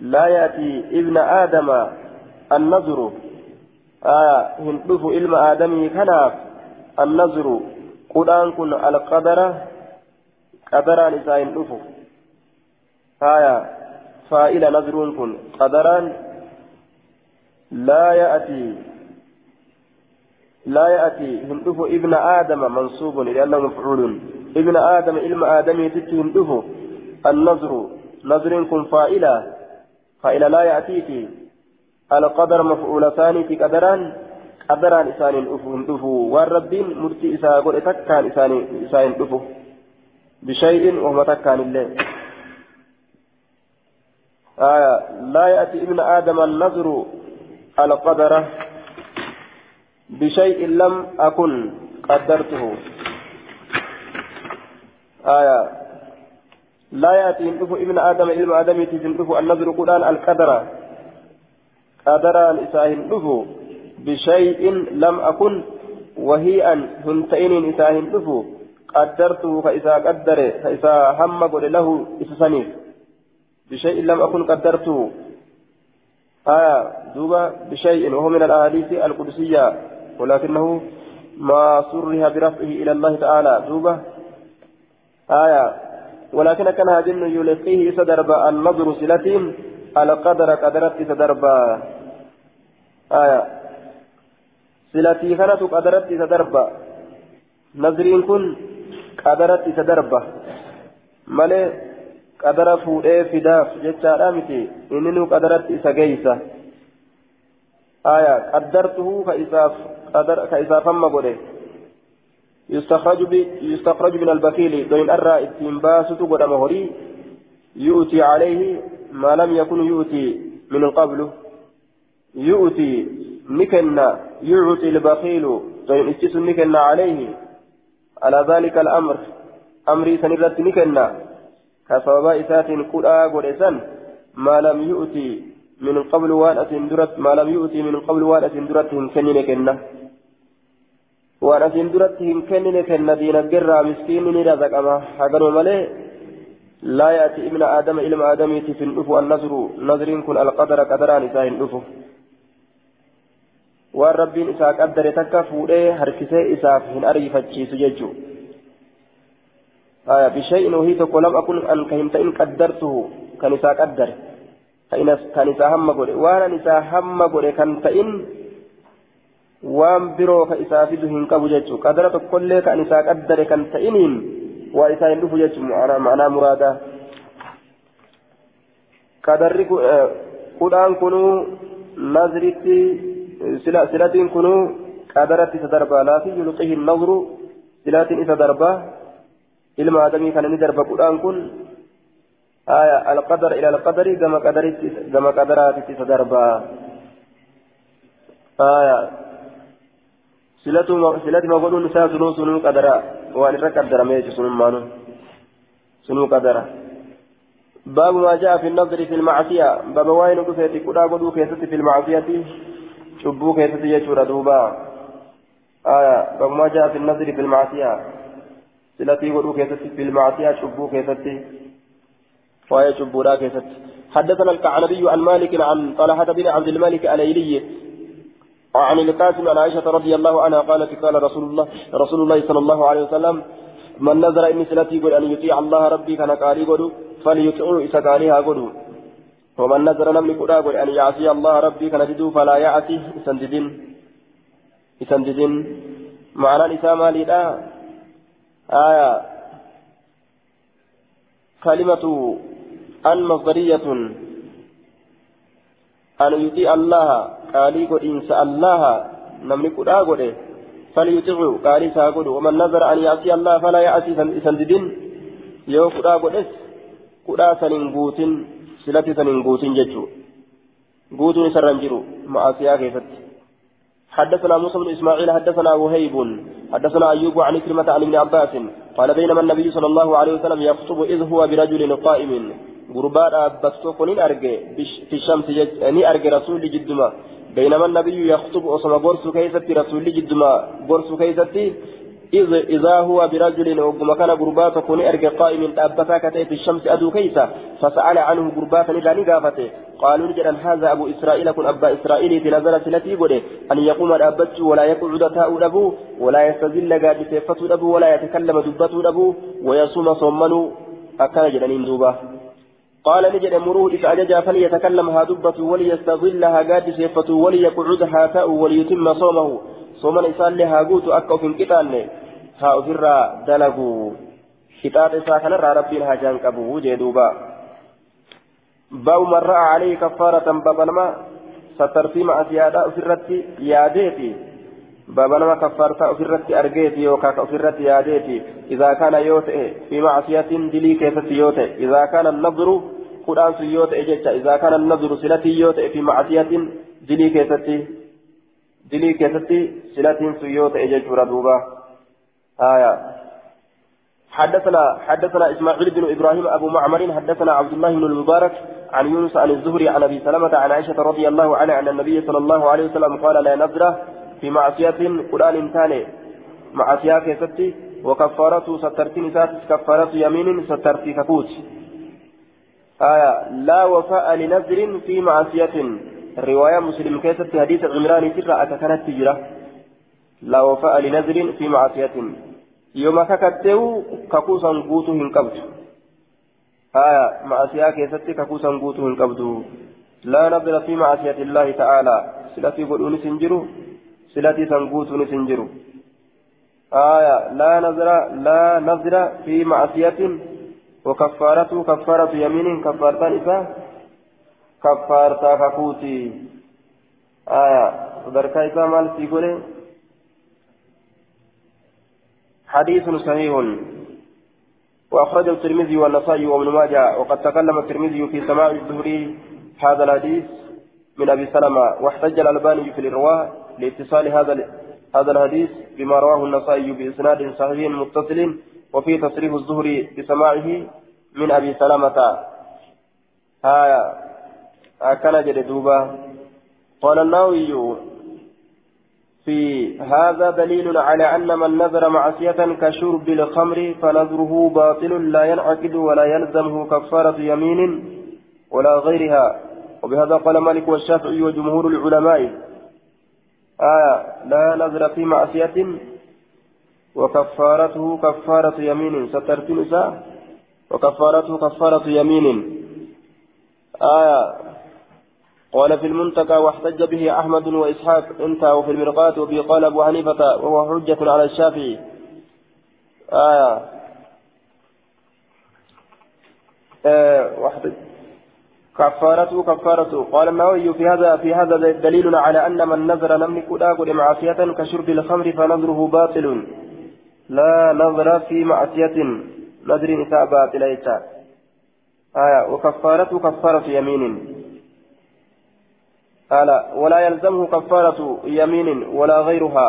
[SPEAKER 1] لا يأتي ابن آدم النظر. آه هندف علم آدم كناف النظر. قرآن كن القدر قدران إذا هندفه آية فائل نذر كن. قدرا لا يأتي لا يأتي. هندف ابن آدم منصوب لأنه مفعول ابن آدم علم آدم يتت هندف النذر نذر كن فائلة. فائلة لا يأتيك. القدر مفعول ثاني في قدران قدران إسان هندف والرب مرتي إسان قل إسان إسان بشيء وهو تكان الله. آية لا يأتي ابن آدم النذر القدر بشيء لم أكن قدرته. آية لا يأتي ابن آدم ابن آدم تجنبه النذر قرآن القدر قدر إساهن بشيء لم أكن وهي أن هنتين إساهن قدرته فإذا قدر فإذا هم قل له إسسنيف. بشيء لم أكن قدرته. آية دوبا بشيء وهو من الأحاديث القدسية ولكنه ما صرها برفعه إلى الله تعالى. دوبا. آية ولكن كان هاجن يلقيه سدرب النظر سلة على قدر قدرت سدرب آية سلتي كانت قدرت سدرب نظرين كن قدرت سدرب مالي qadara fuudhee fidaaf jechaadha miti. Inni nu qadaratti isa geeysa. Aya qaddartuhu ka isaaf hamma godhe. يستخرج من البخيل دوين أرى اتنباسة قدام هوري يؤتي عليه ما لم يكن يؤتي من قبل يؤتي نكنا يعطي البخيل دوين استس نكنا عليه على ذلك الأمر أمري سنرت نكنا كسبب إسات كلا قرسا ما لم يؤتي من قبل وانة درت ما لم يؤتي من قبل وانة درت كنين كنة وانة درت كنين كنة دين الجرى مسكين رزق أما. حقنوا ملي لا يأتي ابن آدم إلى آدم في النفو النذر نذر كن القدر قدران إساه النفو waan rabbiin isaa qaddare takka fuudhee harkisee isaaf hin ariifachiisu jechuudha. Wahii tokko lam akun an ka hin ta'in qaddartuhu kan isaa qaddare kan isaa hamma godhe waan an isaa hamma godhe kan ta'in waan biroo ka isaa fidu hin qabu jechuudha qadara tokkollee kan isaa qaddare kan ta'iniin waa isaa hin dhufu jechuudha ma'anaa muraadaa. qadarri kudhaan kunuu nazritti. silatiin kunuu qadaratti isa darbaa laafi ilma adamii kana ni darba kudhaan kun آية القدر إلى القدر كما قدرت كما قدرات تتدربا آية سلة سلة ما قولون نساء سنو سنو قدرا وأن قدر ميت سنو مانو سنو قدرا باب ما جاء في النظر في المعصية باب وين قفيت كدا قدو في المعصية cubbuu keessatti jechuudha duuba. Babumaa jaa fi nazri filmaasiyaa silatii godhuu keessatti filmaasiyaa cubbuu keessatti waa'ee cubbuudhaa keessatti. حدثنا الكعنبي عن مالك عن طلحة بن عبد الملك الأيلي وعن القاسم عن عائشة رضي الله عنها قالت قال رسول الله رسول الله صلى الله عليه وسلم من نظر إن سلتي قل أن يطيع الله ربي كان قالي قل فليطيعوا إسا قاليها ومن نذر نمني كدا قل أن يعصي الله ربي كان جدو فلا يعصي. إسنددين إسنددين معنى الإسامة لله آية كلمة أن مصدرية أن يطيع الله قالي قل إن الله كدا قل فليطيعوا قالي ساقل ومن نذر أن يعصي الله فلا يعصي إسنددين يو كدا قل إس كدا سننقوتين silati sanin guutin jechuu guutuun isarra hin jiru ma'asiyaa keessatti حدثنا موسى بن إسماعيل حدثنا وهيب حدثنا أيوب عن كلمة عن ابن عباس قال بينما النبي صلى الله عليه وسلم يخطب إذ هو برجل قائم. غرباء ابتسوق ارجع في الشمس ني ارجع رسول جدما. بينما النبي يخطب أصلا غرس كيستي رسول جدما. غرس كيستي إذ إذا هو برجل وقم كان قربات كون أرجع قائم أبتا كتئ الشمس أدو كيسا فسأل عنه قربات نجاني قافته قالوا نجد هذا أبو إسرائيل كن أبا إسرائيل في نزل سلتي قده أن يقوم الأبت ولا يقعد تاء أبو ولا يستذل قاد سيفة أبو ولا يتكلم دبة أبو ويصوم صمن أكان جنين دوبا. قال نجد مروه إذا أججا فليتكلم هادبة وليستظلها قاد سيفة وليقعدها تاء وليتم صومه. Soman isaallee haa guutu akka of hin qixaanne haa ofirraa dalagu. Qixaaxa isaa kanarraa rabbiin hajaan qabu jee duuba. Ba'u marra'a alayhi kaffaaratan babalama sattartii ma'asiyaadha ofirratti yaadeeti. Babalama kaffaartaa ofirratti argeeti yookaan ofirratti yaadeeti. Idaa kana yoo ta'e fi ma'asiyatiin dilii keessatti yoo ta'e idaa kana nadru kudhaan sun yoo ta'e jecha idaa kana nadru silatii yoo ta'e fi ma'asiyatiin dilii keessatti دلي كيستي سلاتين سيوت اججورا دوبا آية حدثنا حدثنا اسماعيل بن إبراهيم ابو معمر حدثنا عبد الله بن المبارك عن يونس عن الزهري عن ابي سلمه عن عائشه رضي الله عنها ان النبي صلى الله عليه وسلم قال لا نذره في معصيه قران ثاني معصيه كيستي وكفارته سترتين ذات كفاره يمين سترتي كفوت آية لا وفاء لنذر في معصيه رواية مسلم كيست حديث عمران ترى أككنت تجرى لا وفاء لنذر في معصية يوم ككتو ككوسا قوتو هنكبت آية معصية كيست ككوسا قوتو هنكبت لا نذر في معصية الله تعالى سلتي قلون سنجرو سلتي سنقوتو نسنجرو آية لا نذر لا نذر في معصية وكفارته كفارة يمين كفارتان إساه كفارتا ككوتي آية صدركا إسا مال سيقولي حديث صحيح وأخرجه الترمذي والنسائي وابن ماجه وقد تكلم الترمذي في سماع الزهري هذا الحديث من أبي سلمة واحتج الألباني في الإرواء لاتصال هذا هذا الحديث بما رواه النسائي بإسناد صحيح متصل وفي تصريف الزهري بسماعه من أبي سلمة آية أكن جد دوبا. قال النووي في هذا دليل على أن من نذر معصية كشرب الخمر فنذره باطل لا ينعقد ولا يلزمه كفارة يمين ولا غيرها. وبهذا قال مالك والشافعي وجمهور العلماء. آية لا نذر في معصية وكفارته كفارة يمين. سترت نساء وكفارته كفارة يمين. آية قال في المنتقى واحتج به أحمد وإسحاق انتهى وفي المرقات وبه قال أبو حنيفة وهو حجة على الشافعي. آية آه كفارته كفارته. قال النووي في هذا في هذا دليل على أن من نذر لم يكن آكل معصية كشرب الخمر فنذره باطل. لا نظر في معصية. نذر نساء باطل آية وكفارته كفارة يمين. قال ولا يلزمه كفارة يمين ولا غيرها.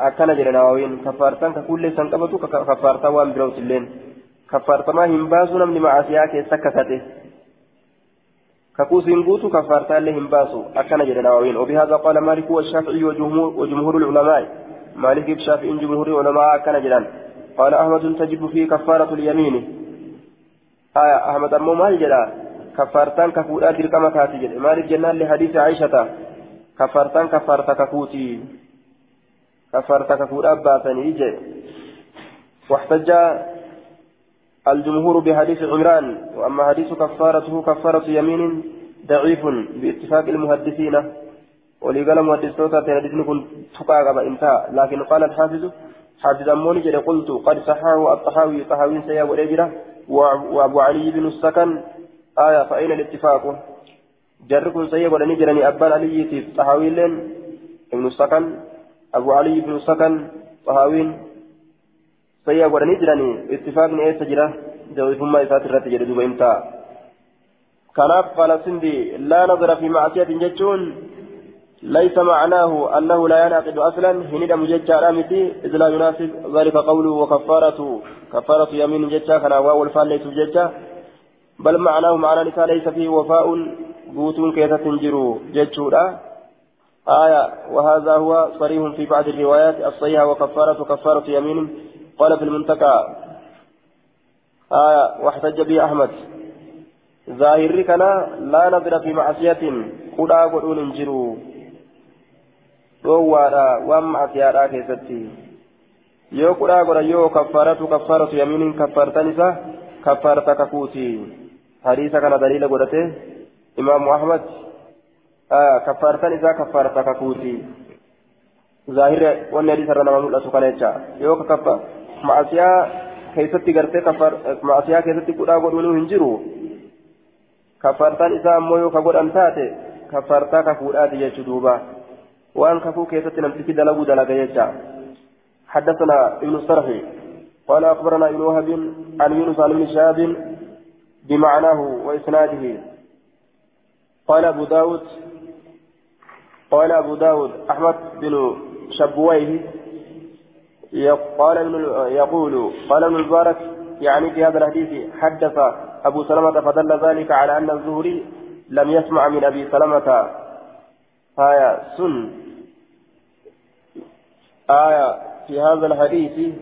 [SPEAKER 1] أكن جرى نواوين كفارتان ككل سنقبته كفارتا وان بروت اللين. كفارتا ما هم باسو نمني معاسيا كي سكتته ككوسين قوتو كفارتا اللي هم باسو. أكن جرى نواوين وبهذا قال مالك والشافعي وجمهور, وجمهور العلماء. مالك الشافعي جمهور العلماء. أكن جرى قال أحمد تجب فيه كفارة اليمين. آية أحمد أمو مال جرى. كفارتان كفودا درقما كاتي جل مالك جنان لحديث عائشة. كفارتان كفارتا كفوتي. كفارتا كفودا باتني جل واحتج الجمهور بحديث عمران. وأما حديث كفارته كفارة يمين ضعيف باتفاق المحدثين. ولقال محدثوتا تنادين كن تقاقب انتهى لكن قال الحافظ حافظ أموني جل قلت قد صححه الطحاوي طحاوي سيا ورجله وأبو علي بن السكن آية فأين الاتفاق. جركم سيئ ولن جرني أبان علي تيف طهاويلين ابن السكن أبو علي بن السكن طهاوين. سيئ ولن جرني اتفاق نئيس جرة جوي ثم إسات الرت دوب إمتا كناف قال سندي. لا نظر في معصية جتون ليس معناه أنه لا ينعقد أصلا. هند مججع رامتي إذ لا يناسب ذلك قوله وكفارة. كفارة يمين ججع كان واو الفال ليس ججع بل معناه معنى نساء ليس فيه وفاء بوت كيسة تنجروا جتشورا. آية وهذا هو صريح في بعض الروايات الصحيحة وكفارة كفارة يمين. قال في المنتقى آية واحتج به أحمد. ظاهر كان لا نظر في معصية قدا قدون انجروا. dhoowwaadha waan macasiyaadhaa keessatti yoo qudhaa godha yoo kaffaaratu kaffaaratu yamiiniin kaffaartan isa kaffaarta kakuuti حديث كان دليل قدته إمام أحمد آه كفارتان إذا كفارة ككوتي ظاهر وأن حديث رنا مملوء سكانيتشا يوك كفا معصية كيستي غرتي كفار معصية كيستي قدا قدونو هنجرو كفارتان إذا أمو يوك قد أنتاتي كفارتا كفوراتي يجدوبا وأن كفو كيستي نمسكي دلقو دلقا يجا حدثنا ابن الصرحي قال أخبرنا ابن وهب عن يونس عن ابن شهاب بمعناه وإسناده. قال أبو داود قال أبو داود أحمد بن شبويه قال يقول قال ابن المبارك يعني في هذا الحديث حدث أبو سلمة فدل ذلك على أن الزهري لم يسمع من أبي سلمة. آية سن. آية في هذا الحديث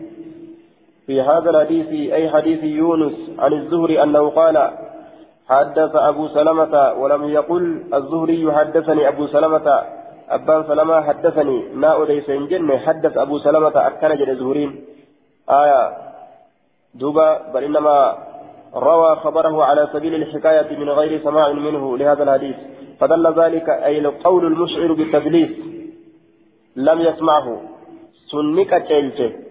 [SPEAKER 1] في هذا الحديث أي حديث يونس عن الزهري أنه قال حدث أبو سلمة ولم يقل الزهري حدثني أبو سلمة أبان سلمة حدثني ما أليس جنة حدث أبو سلمة أكن جد زهرين. آية دوبا بل إنما روى خبره على سبيل الحكاية من غير سماع منه لهذا الحديث. فدل ذلك أي القول المشعر بالتدليس لم يسمعه. سنك تلته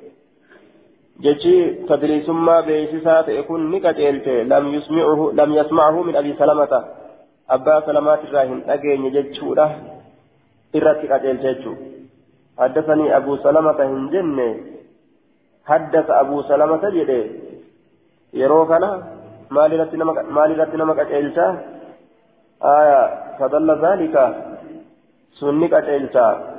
[SPEAKER 1] beeksisaa ta'e kun ni qaceelte lam yasmachu min abi salamata abbaa salamaatirraa hin dhageenye jechuudha irratti qaceelche jechuu haddasanii abuu salamata hin jenne haddasa abuu salamata jedhe yeroo kana maalirratti nama qaceelcha aya fadalla zaalika sunni qaceelcha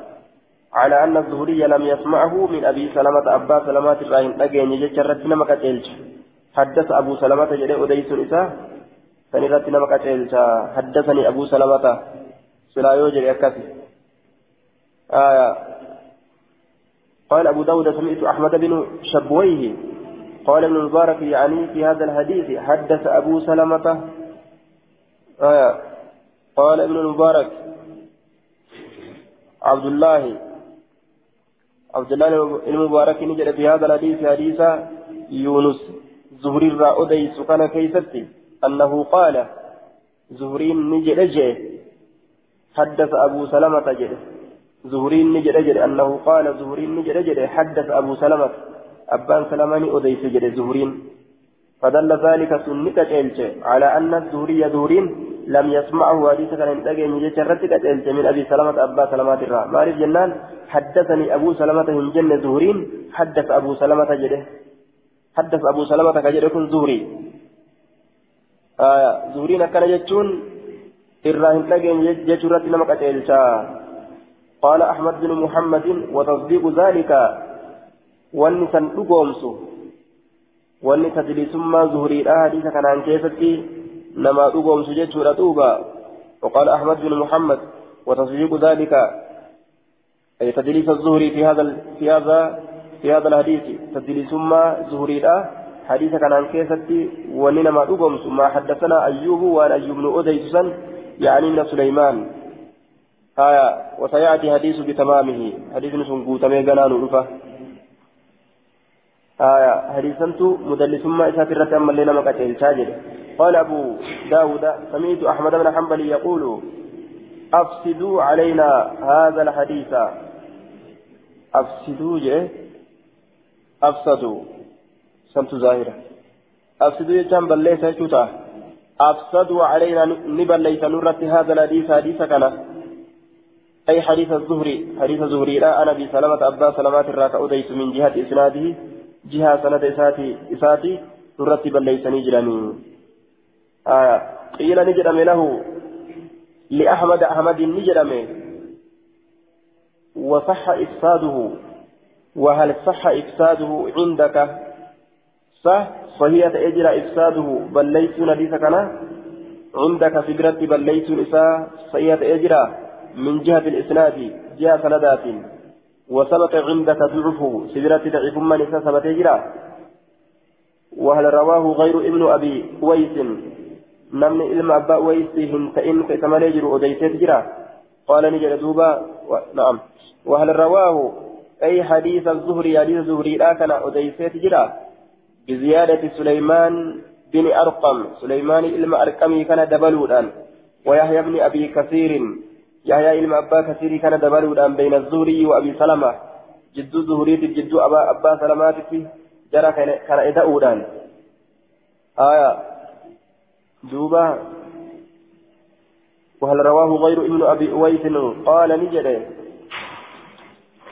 [SPEAKER 1] على أن الزهري لم يسمعه من أبي سلمة أبا سلمة الراهن أجين يجرد نمك حدث أبو سلمة جريء أديس إساه فنرد نمك حدثني أبو سلمة سلا يوجر يكفي آه قال أبو داود سمعت أحمد بن شبويه. قال ابن المبارك يعني في هذا الحديث حدث أبو سلمة. آه قال ابن المبارك. عبد الله. عبد الله المبارك نجد في هذا الحديث حديث يونس. زهري الرأوديس كان كيستي. أنه قال زهري نجد جه. حدث أبو سلمة جده زهري نجد جده أنه قال زهري نجد جده حدث أبو سلمة. أبان سلماني أديس جده زهرين فدل ذلك سنك على أن الزهري زهرين لم يسمعه حديث كان ينتقي من جرتك أتلت من أبي سلمة أبا سلمة الرا. معرف جنان حدثني أبو سلمة من جنة زهرين حدث أبو سلمة جده. حدث أبو سلمة كجده كن زهري. آه زهرين كان يجتون الرا ينتقي من جرتك نمك أتلت قال أحمد بن محمد وتصديق ذلك والنسان لقومسو wanni tadliisummaa zuhuriidha hadiisa kanaan keessatti نما دوغم سجد سورة دوبا وقال أحمد بن محمد وتصديق ذلك أي تدليس الزهري في هذا في هذا في هذا الحديث. تدليس ما زهري لا حديث كان عن كيستي ونما دوغم ثم حدثنا أيوب وأن أيوب بن أديسا يعني من سليمان. آية وسيأتي حديث بتمامه. حديث سنقوت ميغنان رفا آية حديثا مدلس ما إسات الرتم اللي نمك أتيل قال أبو داود سمعت أحمد بن حنبل يقول أفسدوا علينا هذا الحديث. أفسدوا جه؟ أفسدوا. سمت ظاهرة. أفسدوا يجان بل ليس شوتا أفسدوا علينا نبل ليس هذا الحديث. حديث كان أي حديث الزهري. حديث الزهري لا أنا بسلامة أبا سلامات الراك أديت من جهة إسناده. جهة سند إساتي إساتي نرت بل ليس نجرني آه قيل نجرم له لأحمد أحمد نجرم وصح إفساده وهل صح إفساده عندك صح صحيح أجرى إفساده بل ليس نديسك عندك فكرة بل ليس إساء صحيح أجرى من جهة الإسناد جهة سندات وثبت عندك ضعفه سبرة ضعف من ثبت أجرى وهل رواه غير ابن أبي ويس؟ uwaysi hin ta'in ka isa malee jiru odeyseet jira qaala ni jedhe duuba na'am وهل رواه أي حديث الزهري حديث الزهري لا كان أديسيت جرا بزيادة سليمان بن أرقم. سليمان إلما أرقمي كان دبلودان ويحيى بن أبي كثير. يحيى إلما أبا كثير كان دبلودان بين الزهري وأبي سلمة. جد الزهري جد أبا أبا سلمات جرى كان إداؤدان آية. دوبا وهل رواه غير ابن أبي أويس؟ قال نجد.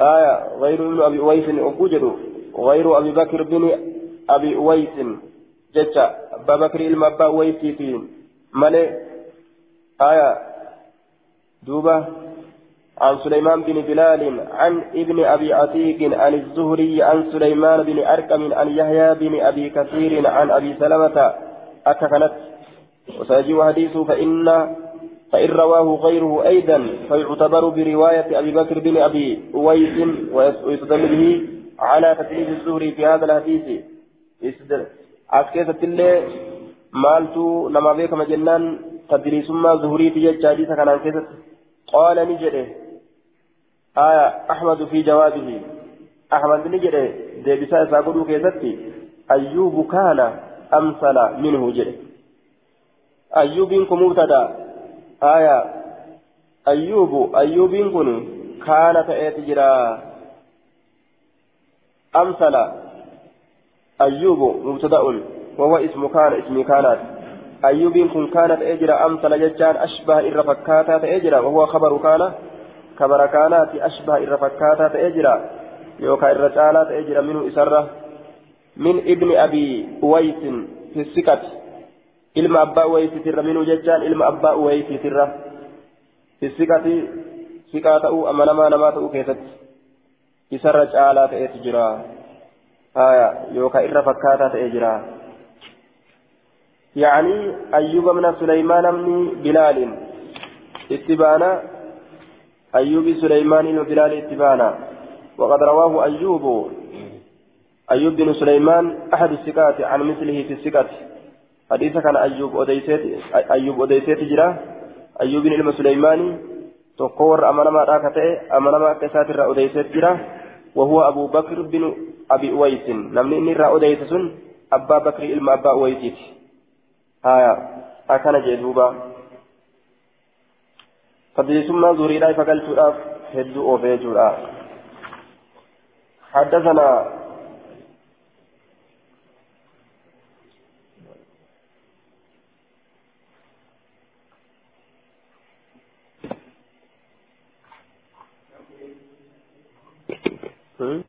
[SPEAKER 1] آية. غير ابن أبي أويس أبوجد غير أبي بكر بن أبي أويس. جتا أبا بكر إلما أبا أويس ملي آية. دوبا عن سليمان بن بلال عن ابن أبي عتيق عن الزهري عن سليمان بن أركم عن يحيى بن أبي كثير عن أبي سلمة أككنت وسيجيء حديثه فإن فإن رواه غيره أيضا فيعتبر برواية أبي بكر بن أبي أويس ويستدل به على تكليف الزهري في هذا الحديث. أسكيسة الله مالتو نما بيك مجنان تدريس ما زهري في حديث كان كيسة قال نجده آية أحمد في جوابه أحمد نجده ديبسا ساقلو كيستي أيوب كان أمثل منه جده kun mubtada aya ayyuubu ayyuubiin kun kaana ta'eeti jira amsala ayyuubu mubtada'un wawa ismu kaana ismi kaanaati kun kaana ta'ee jira amsala jechaan ashbaha irra fakkaataa ta'ee jira wahuwa kabaru kaana kabara kaanaati ashbaha irra fakkaataa ta'ee jira yookaan irra caalaa ta'ee jira minhu isarra min ibni abii uwaysin fi siqati ilma abbaa uwaysiitirra minuu jechaan ilma abbaa uwaysiitirra fisikati siqaa ta'uu amanamaa namaa ta'uu keessatti isarra caalaa ta'etu jira haya yookaan irra fakkaataa ta'ee jira يعني أيوب من سليمان بن بلال. اتبانا. أيوب سليمان وبلال اتبانا. وقد رواه أيوب. أيوب بن سليمان أحد الثقات عن مثله في الثقات حديث كان أيوب أديسيت أيوب أديسيت جرا. أيوب بن سليماني تقور أمانة ما راكته أمانة ما كسات أديسيت جرا. وهو أبو بكر بن أبي أويس. نمني إني را أديسس أبا بكر إلما أبا أويسيت. هايا أكان جدوبا فبيسمى زوريدا فقلت الأف هدو أوفيجو حدثنا Hmm?